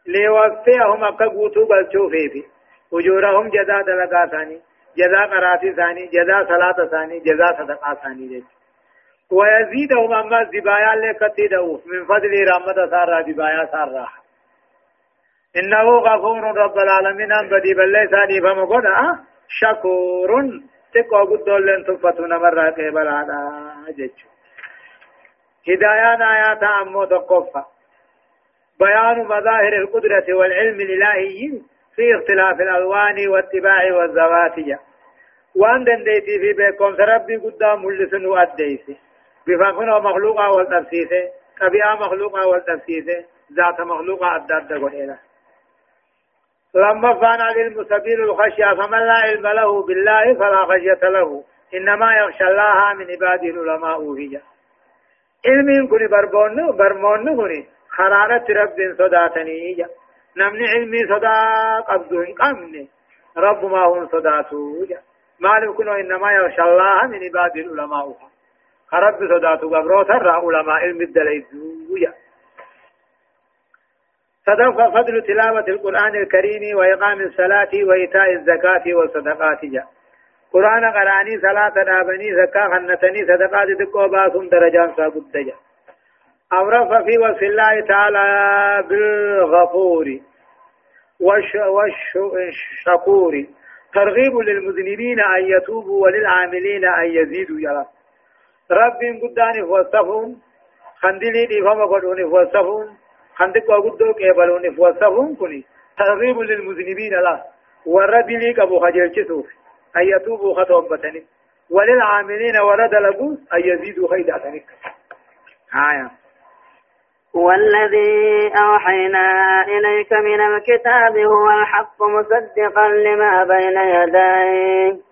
ليوفيهم أكبوتو بلچو فيفي أجورهم جزاء دلقا ثاني جزاء قراتي ثاني جزاء صلاة ثاني جزاء صدقاء ثاني جيش ويزيدهم أما زبايا لكتي دوف من فضل رحمة سارة زبايا سارة. إنه غفور رب العالمين. أن بدي بل ثاني فمقنا شكور. تقوى قد لن تفتون مرة قبل هذا جيش هدايان آيات أمو تقفى بيان مظاهر القدرة والعلم الإلهي في اختلاف الألوان والاتباع والزواتية. وأن دنديتي في بيكم ربي قدام ملسن وأديسي بفاقنا مخلوقا والتفسيسي طبيعة مخلوقا والتفسيسي ذات مخلوقا أداد قليلا لما فانا للمسبيل الخشية فمن لا علم له بالله فلا خشية له إنما يخشى الله من عباده العلماء هي علم كن بربون برمون كن خرارة رب صداتني جا نمني علمي صدا قبضه قمني رب ما هو صداته مالك إنما يخشى الله من عباد العلماء رب صداته قبرو ترى علماء علم الدليل جا صدق فضل تلاوة القرآن الكريم وإقام الصلاة وإيتاء الزكاة والصدقات جا قرآن قراني صلاة دابني زكاة خنتني صدقات دقوا باسم درجان سابد جا أورف في وصف الله تعالى بالغفور والش والشكور ترغيب للمذنبين أن يتوبوا وللعاملين أن يزيدوا يلا رب قداني فوصفهم خندلي دي فما قدوني فوصفهم خندق وقدو كيبلوني فوصفهم كني ترغيب للمذنبين لا لي أبو خجل شسوف أن يتوبوا خطوبتني وللعاملين ورد لبوس أن يزيدوا خيداتنك آية والذي أوحينا إليك من الكتاب هو الحق مصدقا لما بين يديه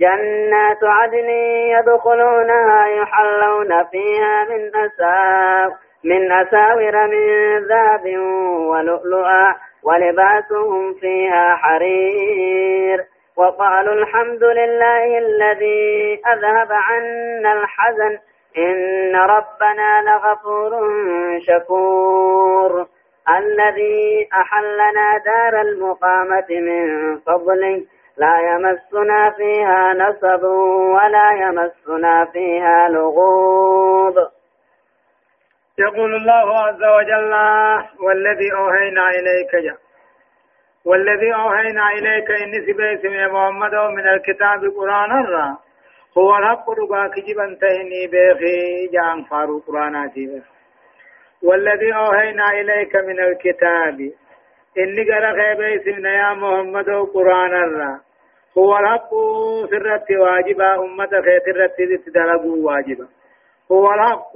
جنات عدن يدخلونها يحلون فيها من أساور من أساور من ذهب ولؤلؤا ولباسهم فيها حرير. وقالوا الحمد لله الذي أذهب عنا الحزن. إن ربنا لغفور شكور. الذي أحلنا دار المقامة من فضله لا يمسنا فيها نصب ولا يمسنا فيها لغوب. يقول الله عز وجل والذي أوهينا إليك جاء والذي أوهينا إليك إني سبيس يا محمد من الكتاب قرآن الرا. هو الحق رقا كجبا تهني بخي جان فارو بخي والذي أوهينا إليك من الكتاب إني قرأ خيبي سمنا يا محمد قرآن الله هو الحق سرت واجبا أمة خيت الرت تدلقوا واجبا. هو الحق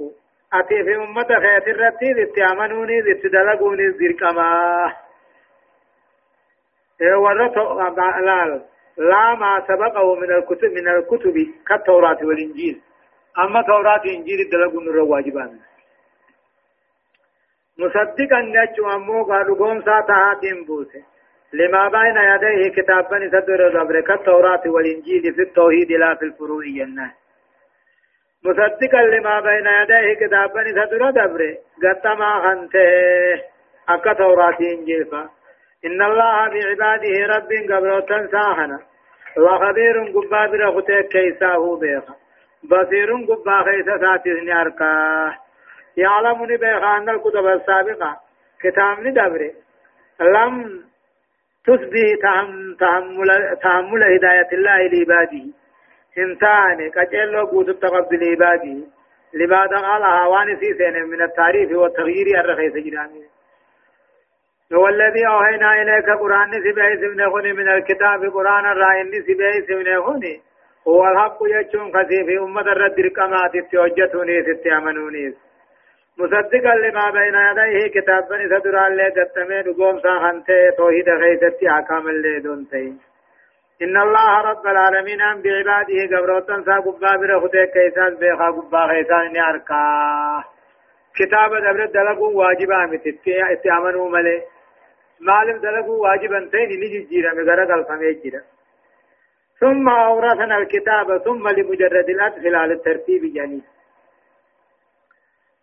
أتي في أمة خيت الرت تأمنوني تدلقوني الزرقما ورت لا لا ما سبقه من الكتب من الكتب كالتوراة والإنجيل. أما توراة إنجيل دلقوا الواجبان مصدقا أمو قوم لما بين يديه كتابا صدر الأبر كالتوراة والإنجيل في التوحيد لا في الفروع الناس مصدقا لما بين يديه كتابا صدر الأبر قطما خنته. أكا توراة إنجيل فا إن الله بعباده رب قبل تنساهنا وخبير قبا برغتك كيساه بيخا. بصير قبا خيسا ساتثني أركاه يعلمني بيخان الكتب السابقة. كتاب ندبر لم تسبه تحمل, تحمل هداية الله لعباده. انتاني كجلو قوت التقبل لعباده. لبعد قال هوان سنة من التعريف والتغيير الرخيص جرامي هو الذي أوهينا إليك قرآن سبعي سبنه من الكتاب قرآن الرائن سبعي سبنه هو الحق يجون خسيف أمة الرد رقمات تيوجتوني ستي أمنوني مصدقا لما بين يديه كتابا إذا درا اللي قتمين قوم ساخنتي توحيد غيثتي أحكام اللي دونتي. إن الله رب العالمين أم بعباده قبروتا سا قبا برخده كيسان بيخا قبا غيثان نعركا كتاب دبر دلقوا واجبا متتي اتعمنوا ملي معلم دلقوا واجبا تين نجي جيرا مغرق الفمي جيرا. ثم أورثنا الكتاب ثم لمجرد الأدخل على الترتيب جانب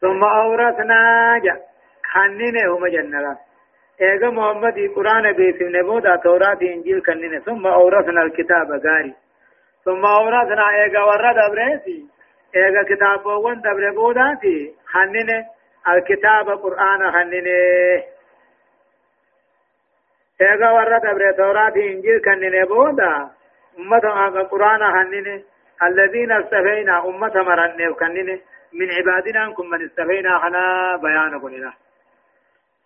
ثم أورثنا جا خننه هم جنة ايغا محمد قرآن بيسم نبودا توراة إنجيل كننه ثم أورثنا الكتاب غاري. ثم أورثنا ايغا ورد أبريسي. ايغا كتاب وان دبر بوداتي. خننه الكتاب قرآن خننه ايغا ورد أبري توراة إنجيل كننه بودا. أمة قرآن خننه الذين استفينا أمة مرنه كننه من عبادنا كن من استفينا خنا بيان قلنا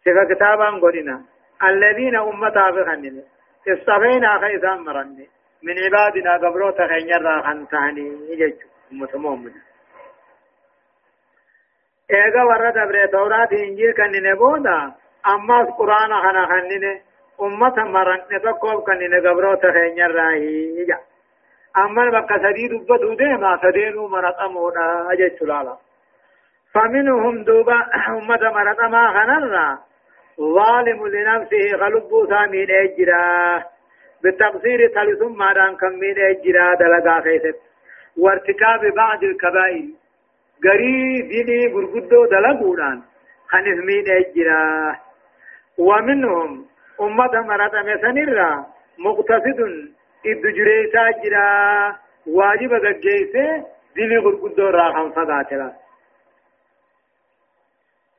سفا كتابا قلنا الذين أمتا بخنن استفينا خيثا مرن من عبادنا قبروتا خينير خنتاني يجج أمة محمد ايغا ورد أبري تورات إنجيل كنن بودا اما قرآن خنا خنن أمة مرن تقوب كنن قبروتا خينير راهي. يجج اما بقى سدي دبتو ديما سدينو مرقمونا أجي سلالا فمنهم دوبا امة مرقما خنرا ظالم لنفسه غلبو ثامين اجرا بالتقصير ثالثم مادان كمين اجرا دلقا خيست وارتكاب بعض الكبائر غري ديني غرغدو دلقودان خنف مين اجرا ومنهم أمة مرقما سنرا مقتصد إد جريسا جرا واجب غجيسه دلي غرقدو راحم فقاتلا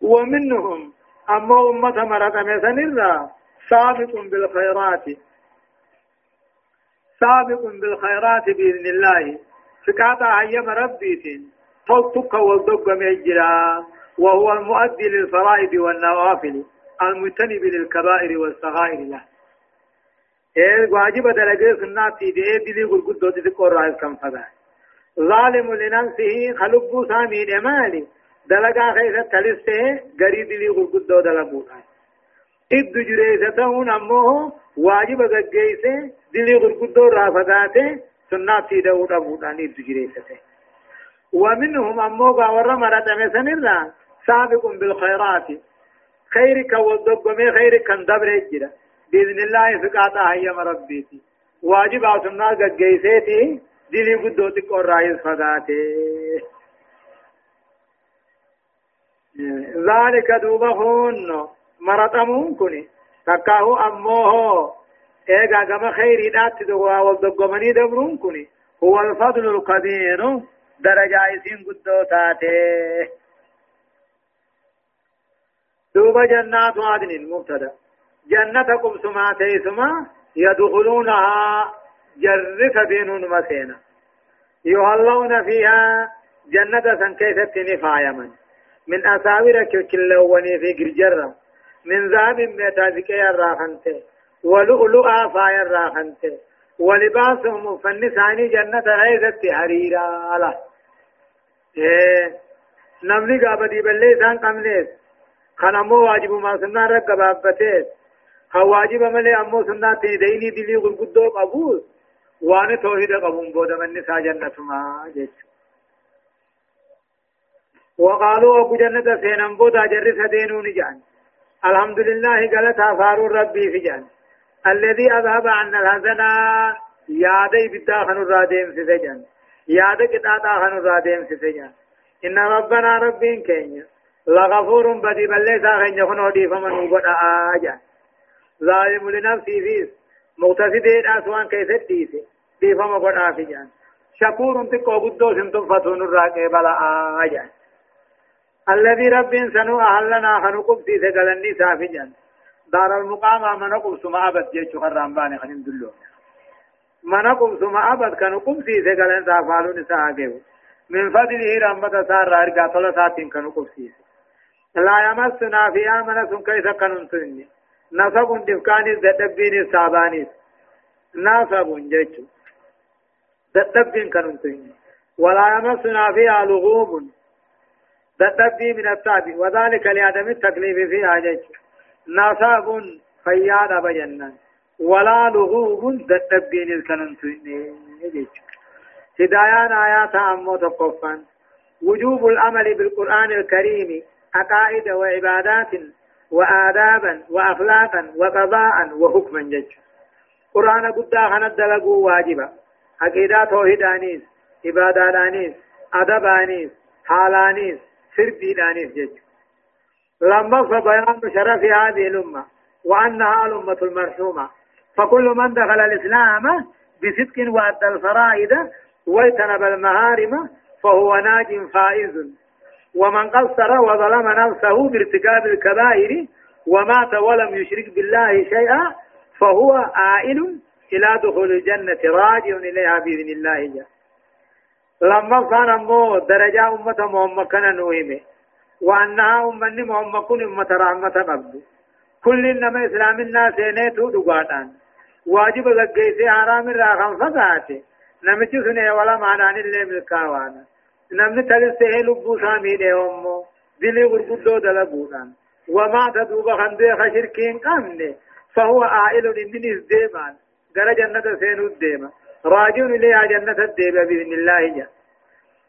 ومنهم أما أمة مرة مثلا سابق بالخيرات سابق بالخيرات بإذن الله فكاتا هيم ربيتين تلتك والدق مجرا وهو المؤدي للفرائض والنوافل المجتنب للكبائر والصغائر له إيه واجب درجه دي دي قل قد دوتي تقول رأيز كم فدا ظالم لنفسه خلق سامي دمالي دلقا خيسة تلسته غري دي قل قد دو دلقو إد جريستهون أمه واجب غجيسه دي قل قد دو رافقاته سناتي دو دبودان إد جريسته ومنهم أمه قاور مرد مثلا سابق بالخيرات خيرك والدقمي خيرك كان دبر الجرى بإذن الله فقاطع هي مربيتي واجب أسمنا قد جيسيتي دلي قدوتك والرئيس فقاتي ذلك دوبهن مرطمون كني تكاهو أموه إيغا كما خيري دات دوا والدقمني دبرون كني هو الفضل الكبير درجة إسين قدوتاته دوب جنات عدن مبتدأ جنة قبسما تيسما يدخلونها جرف بينون مسينا يهلون فيها جنة سن كيست نفايما من أساور كلوني في جرجرة من ذهب ميتازكي الراخنته ولؤلؤا فاي الراخنته ولباسهم فالنساني جنة غيثت حريرا على إيه نمني قابدي بلي سان قمليس. خنمو واجب ما سنة رقبابتيس واجب ملي أمو سنة ديني دلي غرقدو قبول وان توحيد قبون بودا من نساء جنة ما جيش وقالوا أبو جنة سينم بودا جرس دينون جان الحمد لله قالت فارو ربي في جان. الذي أذهب عنا الحزن يادي بدا خنو راديم سجان. ياد كتاتا خنو راديم سجان. إن ربنا ربين كينيا لغفور بدي بلي ساخن يخنو دي فمن وقد آجان. ظالم لنفسه مقتصد أسوان كيف ديسي دي فما قد آفجان شكور تكو بدو سنتم فتون الراقي بلا آجان الذي رب سنو أهلنا خنقب سيسي قلني سافجان دار المقام منقب سما أبد جيشو خرام باني خنم دلو منقب سما أبد كنقب سيسي قلن سافالون ساقه من فضله رحمة سار رارقا طلع ساتين كنقب سيسي لا يمسنا فيها منسون كيف كننتني نصب دفكان ددبين سابانيس نصب جيتشو ددبين كننتين ولا يمسنا فيها لغوب تدبي من التعب وذلك لعدم التكليف فيها جج نصاب فياد بجنة ولا لغوب تدبين الكنن جج هدايان آيات أمو تقفان وجوب الأمل بالقرآن الكريم عقائد وعبادات وآدابا وأخلاقا وقضاء وحكما جج. قرآن قد خند لقوا واجبا. عقيدة توحيدانيس عبادانيس أدبانيس حالانيس سربيدانيس جج. لما فبيان شرف هذه الأمة وأنها الأمة المرحومة فكل من دخل الإسلام بصدق وأدى الفرائض واجتنب المهارم فهو ناج فائز. ومن قصر وظلم نفسه بارتكاب الكبائر ومات ولم يشرك بالله شيئا فهو آئل إلى دخول الجنة راجع إليها بإذن الله. جل لما كان أمو درجة أمة محمد كان نوهمه وأنها أمة محمد كن أمة رحمة قبل كل إنما إسلام الناس نيتو دقاتان. واجب لقيسي حرام الراخم فقاته نمتي سنة ولا معنى اللي ملكاوانا نمني تلسه لبو سامي دي أمو دلي غرقودو دلقودان وما تدوب خندي خشركين قامني فهو آئل إنني ازديمان قال جنة سينو الديما راجون إليها جنة الديبة بإذن الله جا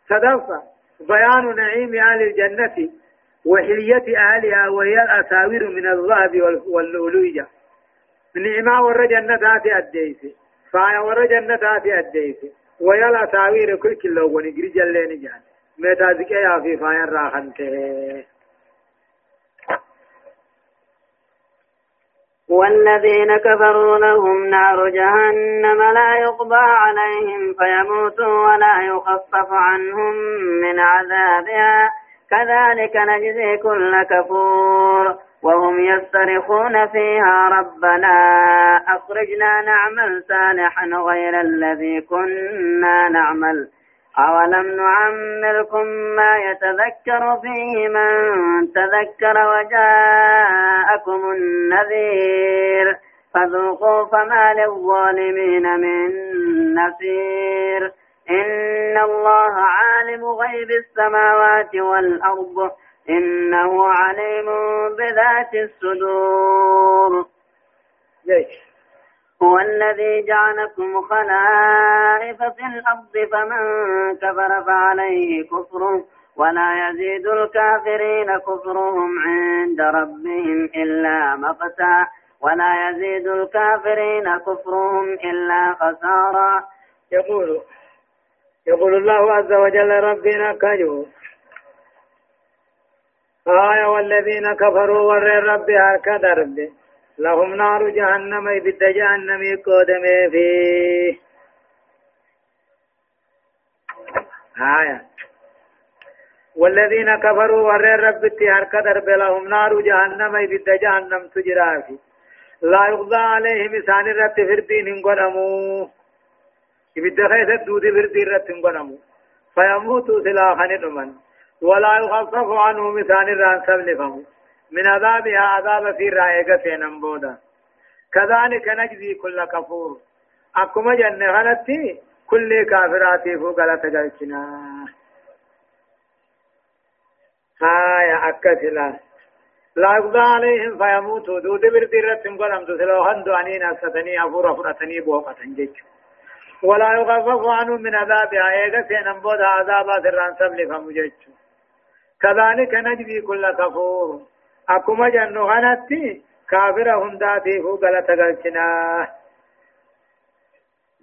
صدفة بيان نعيم أهل الجنة وحلية أهلها وهي الأساور من الذهب واللؤلؤية نعمة ور جنة أديسي فايا ور جنة أديسي وهي الأساور كل كيلو ونجري جلين جان. ميتا ذكي في فايا راخنته والذين كفروا لهم نار جهنم لا يقضى عليهم فيموتوا ولا يخفف عنهم من عذابها. كذلك نجزي كل كفور. وهم يصطرخون فيها ربنا أخرجنا نعمل صالحا غير الذي كنا نعمل. أولم نعمركم ما يتذكر فيه من تذكر وجاءكم النذير. فذوقوا فما للظالمين من نصير. إن الله عالم غيب السماوات والأرض. إنه عليم بذات الصدور. ليش؟ هو الذي جعلكم خلائف في الأرض فمن كفر فعليه كفره ولا يزيد الكافرين كفرهم عند ربهم إلا مقتا ولا يزيد الكافرين كفرهم إلا خسارا. يقول يقول الله عز وجل ربنا كجو آية والذين كفروا ور ربي هكذا ربي لهم نار جهنم بد جهنم قدم فيه. آية. والذين كفروا ور رب هرك درب. لهم نار جهنم بد جهنم تجرى فيه لا يقضى عليهم إسان الرت فردين انقرموا بد خيث دود فردين رت انقرموا فيموتوا سلاخا نمن ولا يخفف عنهم إسان الران سبلفهم من عذابها عذاب في رائقة نمبودا. كذلك نجزي كل كفور. أكما جنة غلطي كل كافراتي فوق غلط جلسنا آية أكسلا لا يقضى عليهم فيموتوا. دود بردرة قلم تسلو هندو أنين أستني أفور فرأتني بوقة جيش ولا يخفف عنهم من عذابها. إيغا سينبودا عذابات الران سبلي فمجيش كذلك نجزي كل كفور. أكما جنو غنتي كافر هنداتي فو غلط غلچنا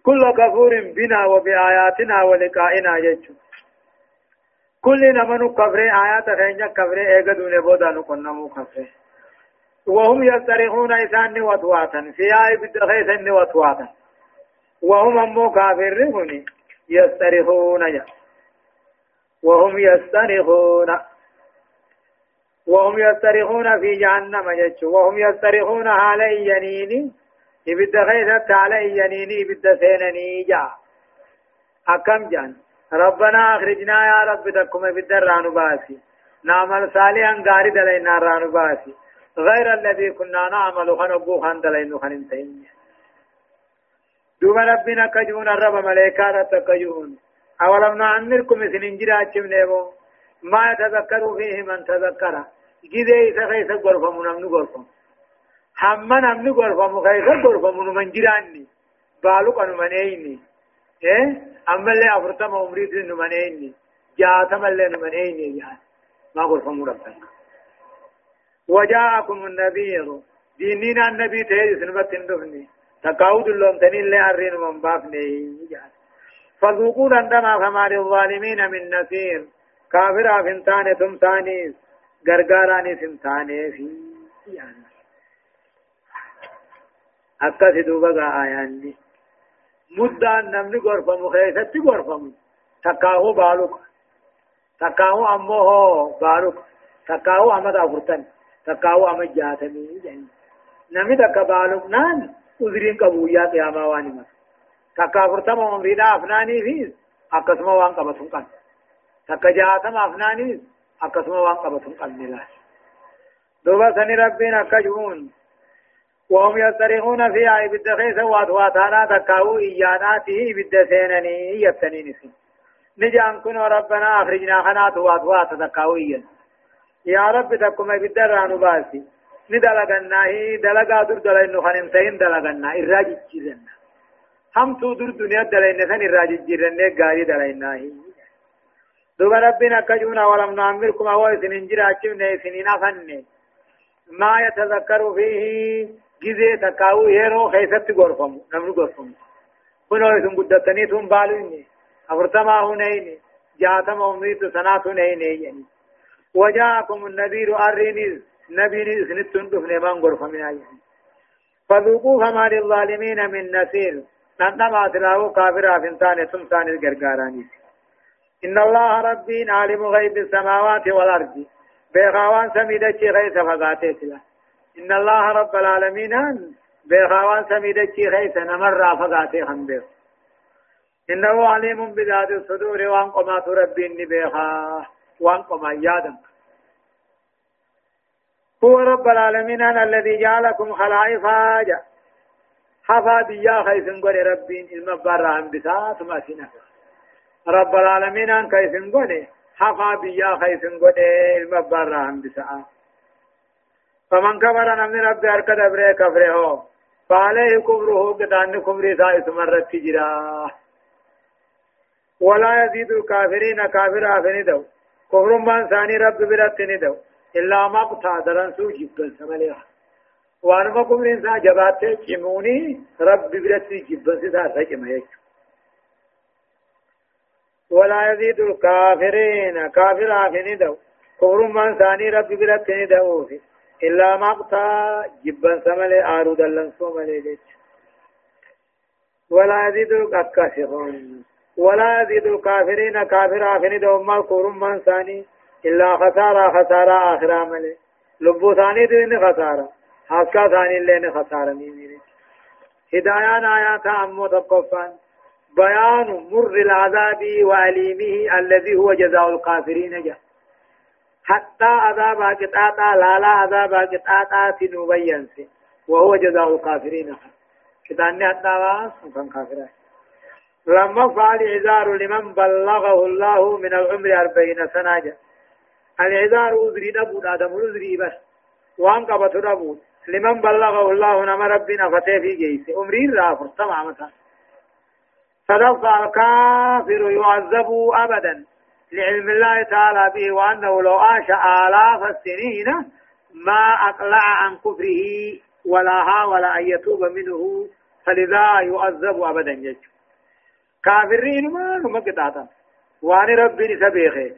كل كفور بنا وبآياتنا ولقائنا يجو كل نمنو كفر آيات خينيا كفر ايغا دون بودا نقنمو كفر. وهم يستريحون إسان وطواتا في آي بدخيس وطواتا وهم أمو كافر هني يستريحون وهم يستريحون. وهم يسترخون في جهنم جتش وهم يسترخون علي ينيني إبد خيثت علي ينيني إبد سينني جا أكم جان؟ ربنا أخرجنا يا رب تكم إبد الرانو باسي. نعمل صالحا غاري دلينا الرانو باسي. غير الذي كنا نعمل خنبو خان دلينو خننتين دوب ربنا كجون الرب ملائكة تكجون أولم نعمركم سننجرا چم نيبو. ما يتذكر فيه من تذكر. جدي سخيس غرفة من أمن غرفة هم نمن غرفة خيس غرفة من من جراني بالو كانوا من أيني؟ إيه؟ أما اللي أفرتم عمري من من أيني؟ جاتم اللي من أيني؟ يعني ما غرفة مربنا وجاءكم النذير. ديننا النبي تهي سنبت اندفني تقاود اللهم تنين لي أرين من بافني فذوقوا عندما فما للظالمين من نصير كافر فنتان تمتاني غرغاراني فنتاني في يعني أكاسي دوبا آياني مدان نمني غرفم خيستي غرفم تقاهو بالوك تقاهو أمه بالوك تقاهو أمد أفرتن تقاهو أمد جاتمي يعني نمي تقا بالوك نان أذرين قبويا قياما واني مس تقا فرتم عمرنا أفناني فيز أكسما وان قبتن قن تقا جاتم أفناني أكسما وان قبتن قن ملا دوبا سني ربنا كجون وهم يصرخون في عيب الدخيس واتواتانا تكاو إياناته بالدسينني يبتنين سن نجان كن ربنا أخرجنا خنات واتوات تكاو إيان يا رب تكما بالدران باسي ندلغنا هي دلغا در دلين خنم سين دلغنا إراجي جيرنا هم تو در دنيا دلين خن إراجي جيرنا غاري دلين هي دوبا ربنا كجونا ولم نعمركم أول سنين جراچم نه سنين خنne ما يتذكر فيه جزي تكاو يرو خيست غرفم نمر غرفم كنو اسم قدتني ثم بالوني أفرتما هنين جاتم أمريت سنات هنين يعني وجاءكم النذير أرينيز نبي سنتون دفن من غرفم يعني فذوقوا فما للظالمين من أفنتان تمتان الغرغاراني إن الله ربي عالم غيب السماوات والأرض. بيغاوان سميدة غيث فقاتت له إن الله رب العالمين بخوان سميدة خيس نمر فقاتي خنبه إنه عليم بذات الصدور وان قمات ربي إني بيخا وان قما يادم هو رب العالمين الذي جعلكم خلائف حاجة حفا بيا خيس قول ربي المبار عن بسات ما سنة. رب العالمين كيس قول حفا بيا خيس قول المبار عن بسات فمن كفر نمن رب أركد أبره كفره. فعليه كفره قدان كفر سائس مرت تجرا. ولا يزيد الكافرين كافر آفن دو. كفر من ثاني رب برت ندو. إلا مقطع درن سو جبل سمليها وأنما كفر إنسان جبات كموني رب برت جبل سدا رجم يجو. ولا يزيد الكافرين. كافر آفن دو كفر من ثاني رب برت ندو إلا مقتا جبا سملي آرو دلن سوملي جيش ولا يزيد الكافرون. ولا يزيد الكافرين. كافر آخر دوما القرم من ثاني. إلا خسارة خسارة آخر عمله لبو ثاني دين خسارة. حسكا ثاني لين خسارة ميمين هدايان آيات أمو تقفان. بيان مر العذاب وأليمه الذي هو جزاء الكافرين جه حتى عذاب قطاطا لا لا عذاب قطاطا تنبين وهو جزاء الكافرين كتاني حتى وكان كافرين لما فعل عذار لمن بلغه الله من العمر أربعين سنة جا. العذار أذري نبود آدم أذري بس وان قبط نبود لمن بلغه الله نما ربنا فتي في جيس عمري لا فرصة مثلا صدق الكافر يعذب أبدا لعلم الله تعالى به وأنه لو عاش آلاف السنين ما أقلع عن كفره ولا حاول أن يتوب منه فلذا يؤذب أبدا. يجو كافرين ما نما قطعتا وأن ربي سبيخي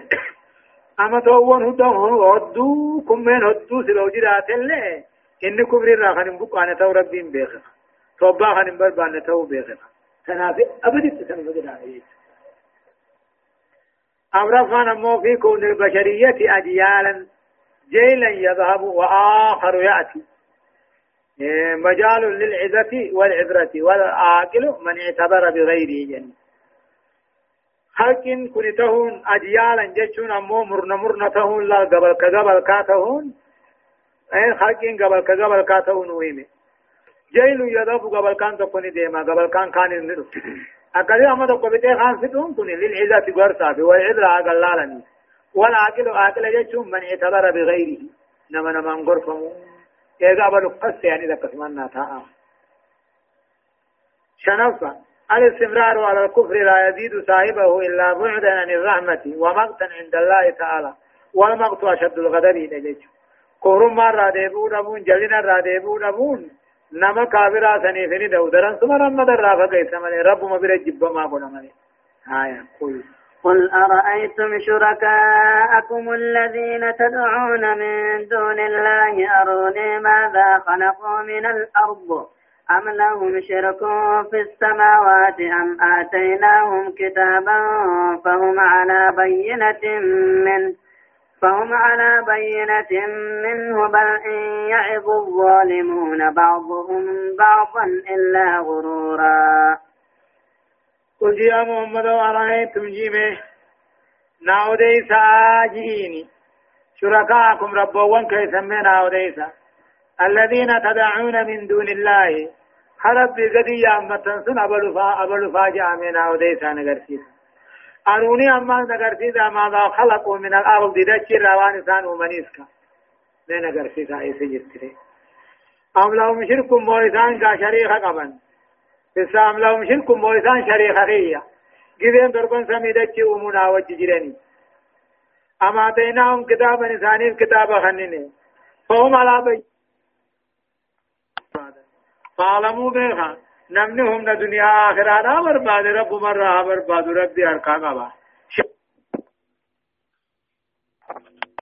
أما توون هدو هدو كمين هدو سلو جرات اللي. إن كفر الراخن بقى تو ربي بيخي توبا خن بربان تو بيخي تنافي أبدا تسمى قطعتا أمرفنا مو في كون البشرية أجيالا جيلا يذهب وآخر يأتي. إيه، مجال للعزة والعبرة والعاقل من اعتبر بغيره. جن خلق كنتهون أجيالا جتشون أمو مرن مرن تهون لا قبل كقبل كاتهون. أين خلق قبل كقبل كاتهون ويمي. جيل يذهب قبل كان تكوني ديما قبل كان كان أكذا أما تقول بتي خانستون كن للعزة قرصة والعذر أقلالني والعاقل عاقل يجتم من اعتبر بغيره نما نما انقرفمو إذا بلو قص يعني ذا قسمنا تاء شنفا الاستمرار على الكفر لا يزيد صاحبه إلا بعدا عن الرحمة ومقتا عند الله تعالى والمقت أشد الغضب إليه كفر مرة ديبون أبون جلنا را ديبون أبون نما كافرا سني فني دودران ثم رمض الرافة كيسا من رب مبرا جب ما قلنا من آية قل قل أرأيتم شركاءكم الذين تدعون من دون الله أروني ماذا خلقوا من الأرض؟ أم لهم شرك في السماوات أم آتيناهم كتابا فهم على بينة منه؟ فهم على بينة منه بل إن يعظ الظالمون بعضهم بعضا إلا غرورا. قل يا محمد أرأيتم جيمه ناوديس آجيني شركاءكم ربوان كيسمين ناوديس الذين تدعون من دون الله. خلق بقدي يا أمتن سن أبلو فا أبلو فاجع من ناوديس نغرسيس أروني أما نغرسيس ماذا خلقوا من الأرض دجي روان إنسان ومنيسكا. من نغرسيس أي سجرتري أم لهم شرك مويسان كشريخ قبن. إسلام لهم شرك مويسان شريخ خيّة جذين دربان سميدتي أمنا وججرني أما آتيناهم كتابا إنساني كتابا خنني فهم على بي فعلموا نمنهم دنيا آخرة برباد رب مرة برباد ربي أركا قبا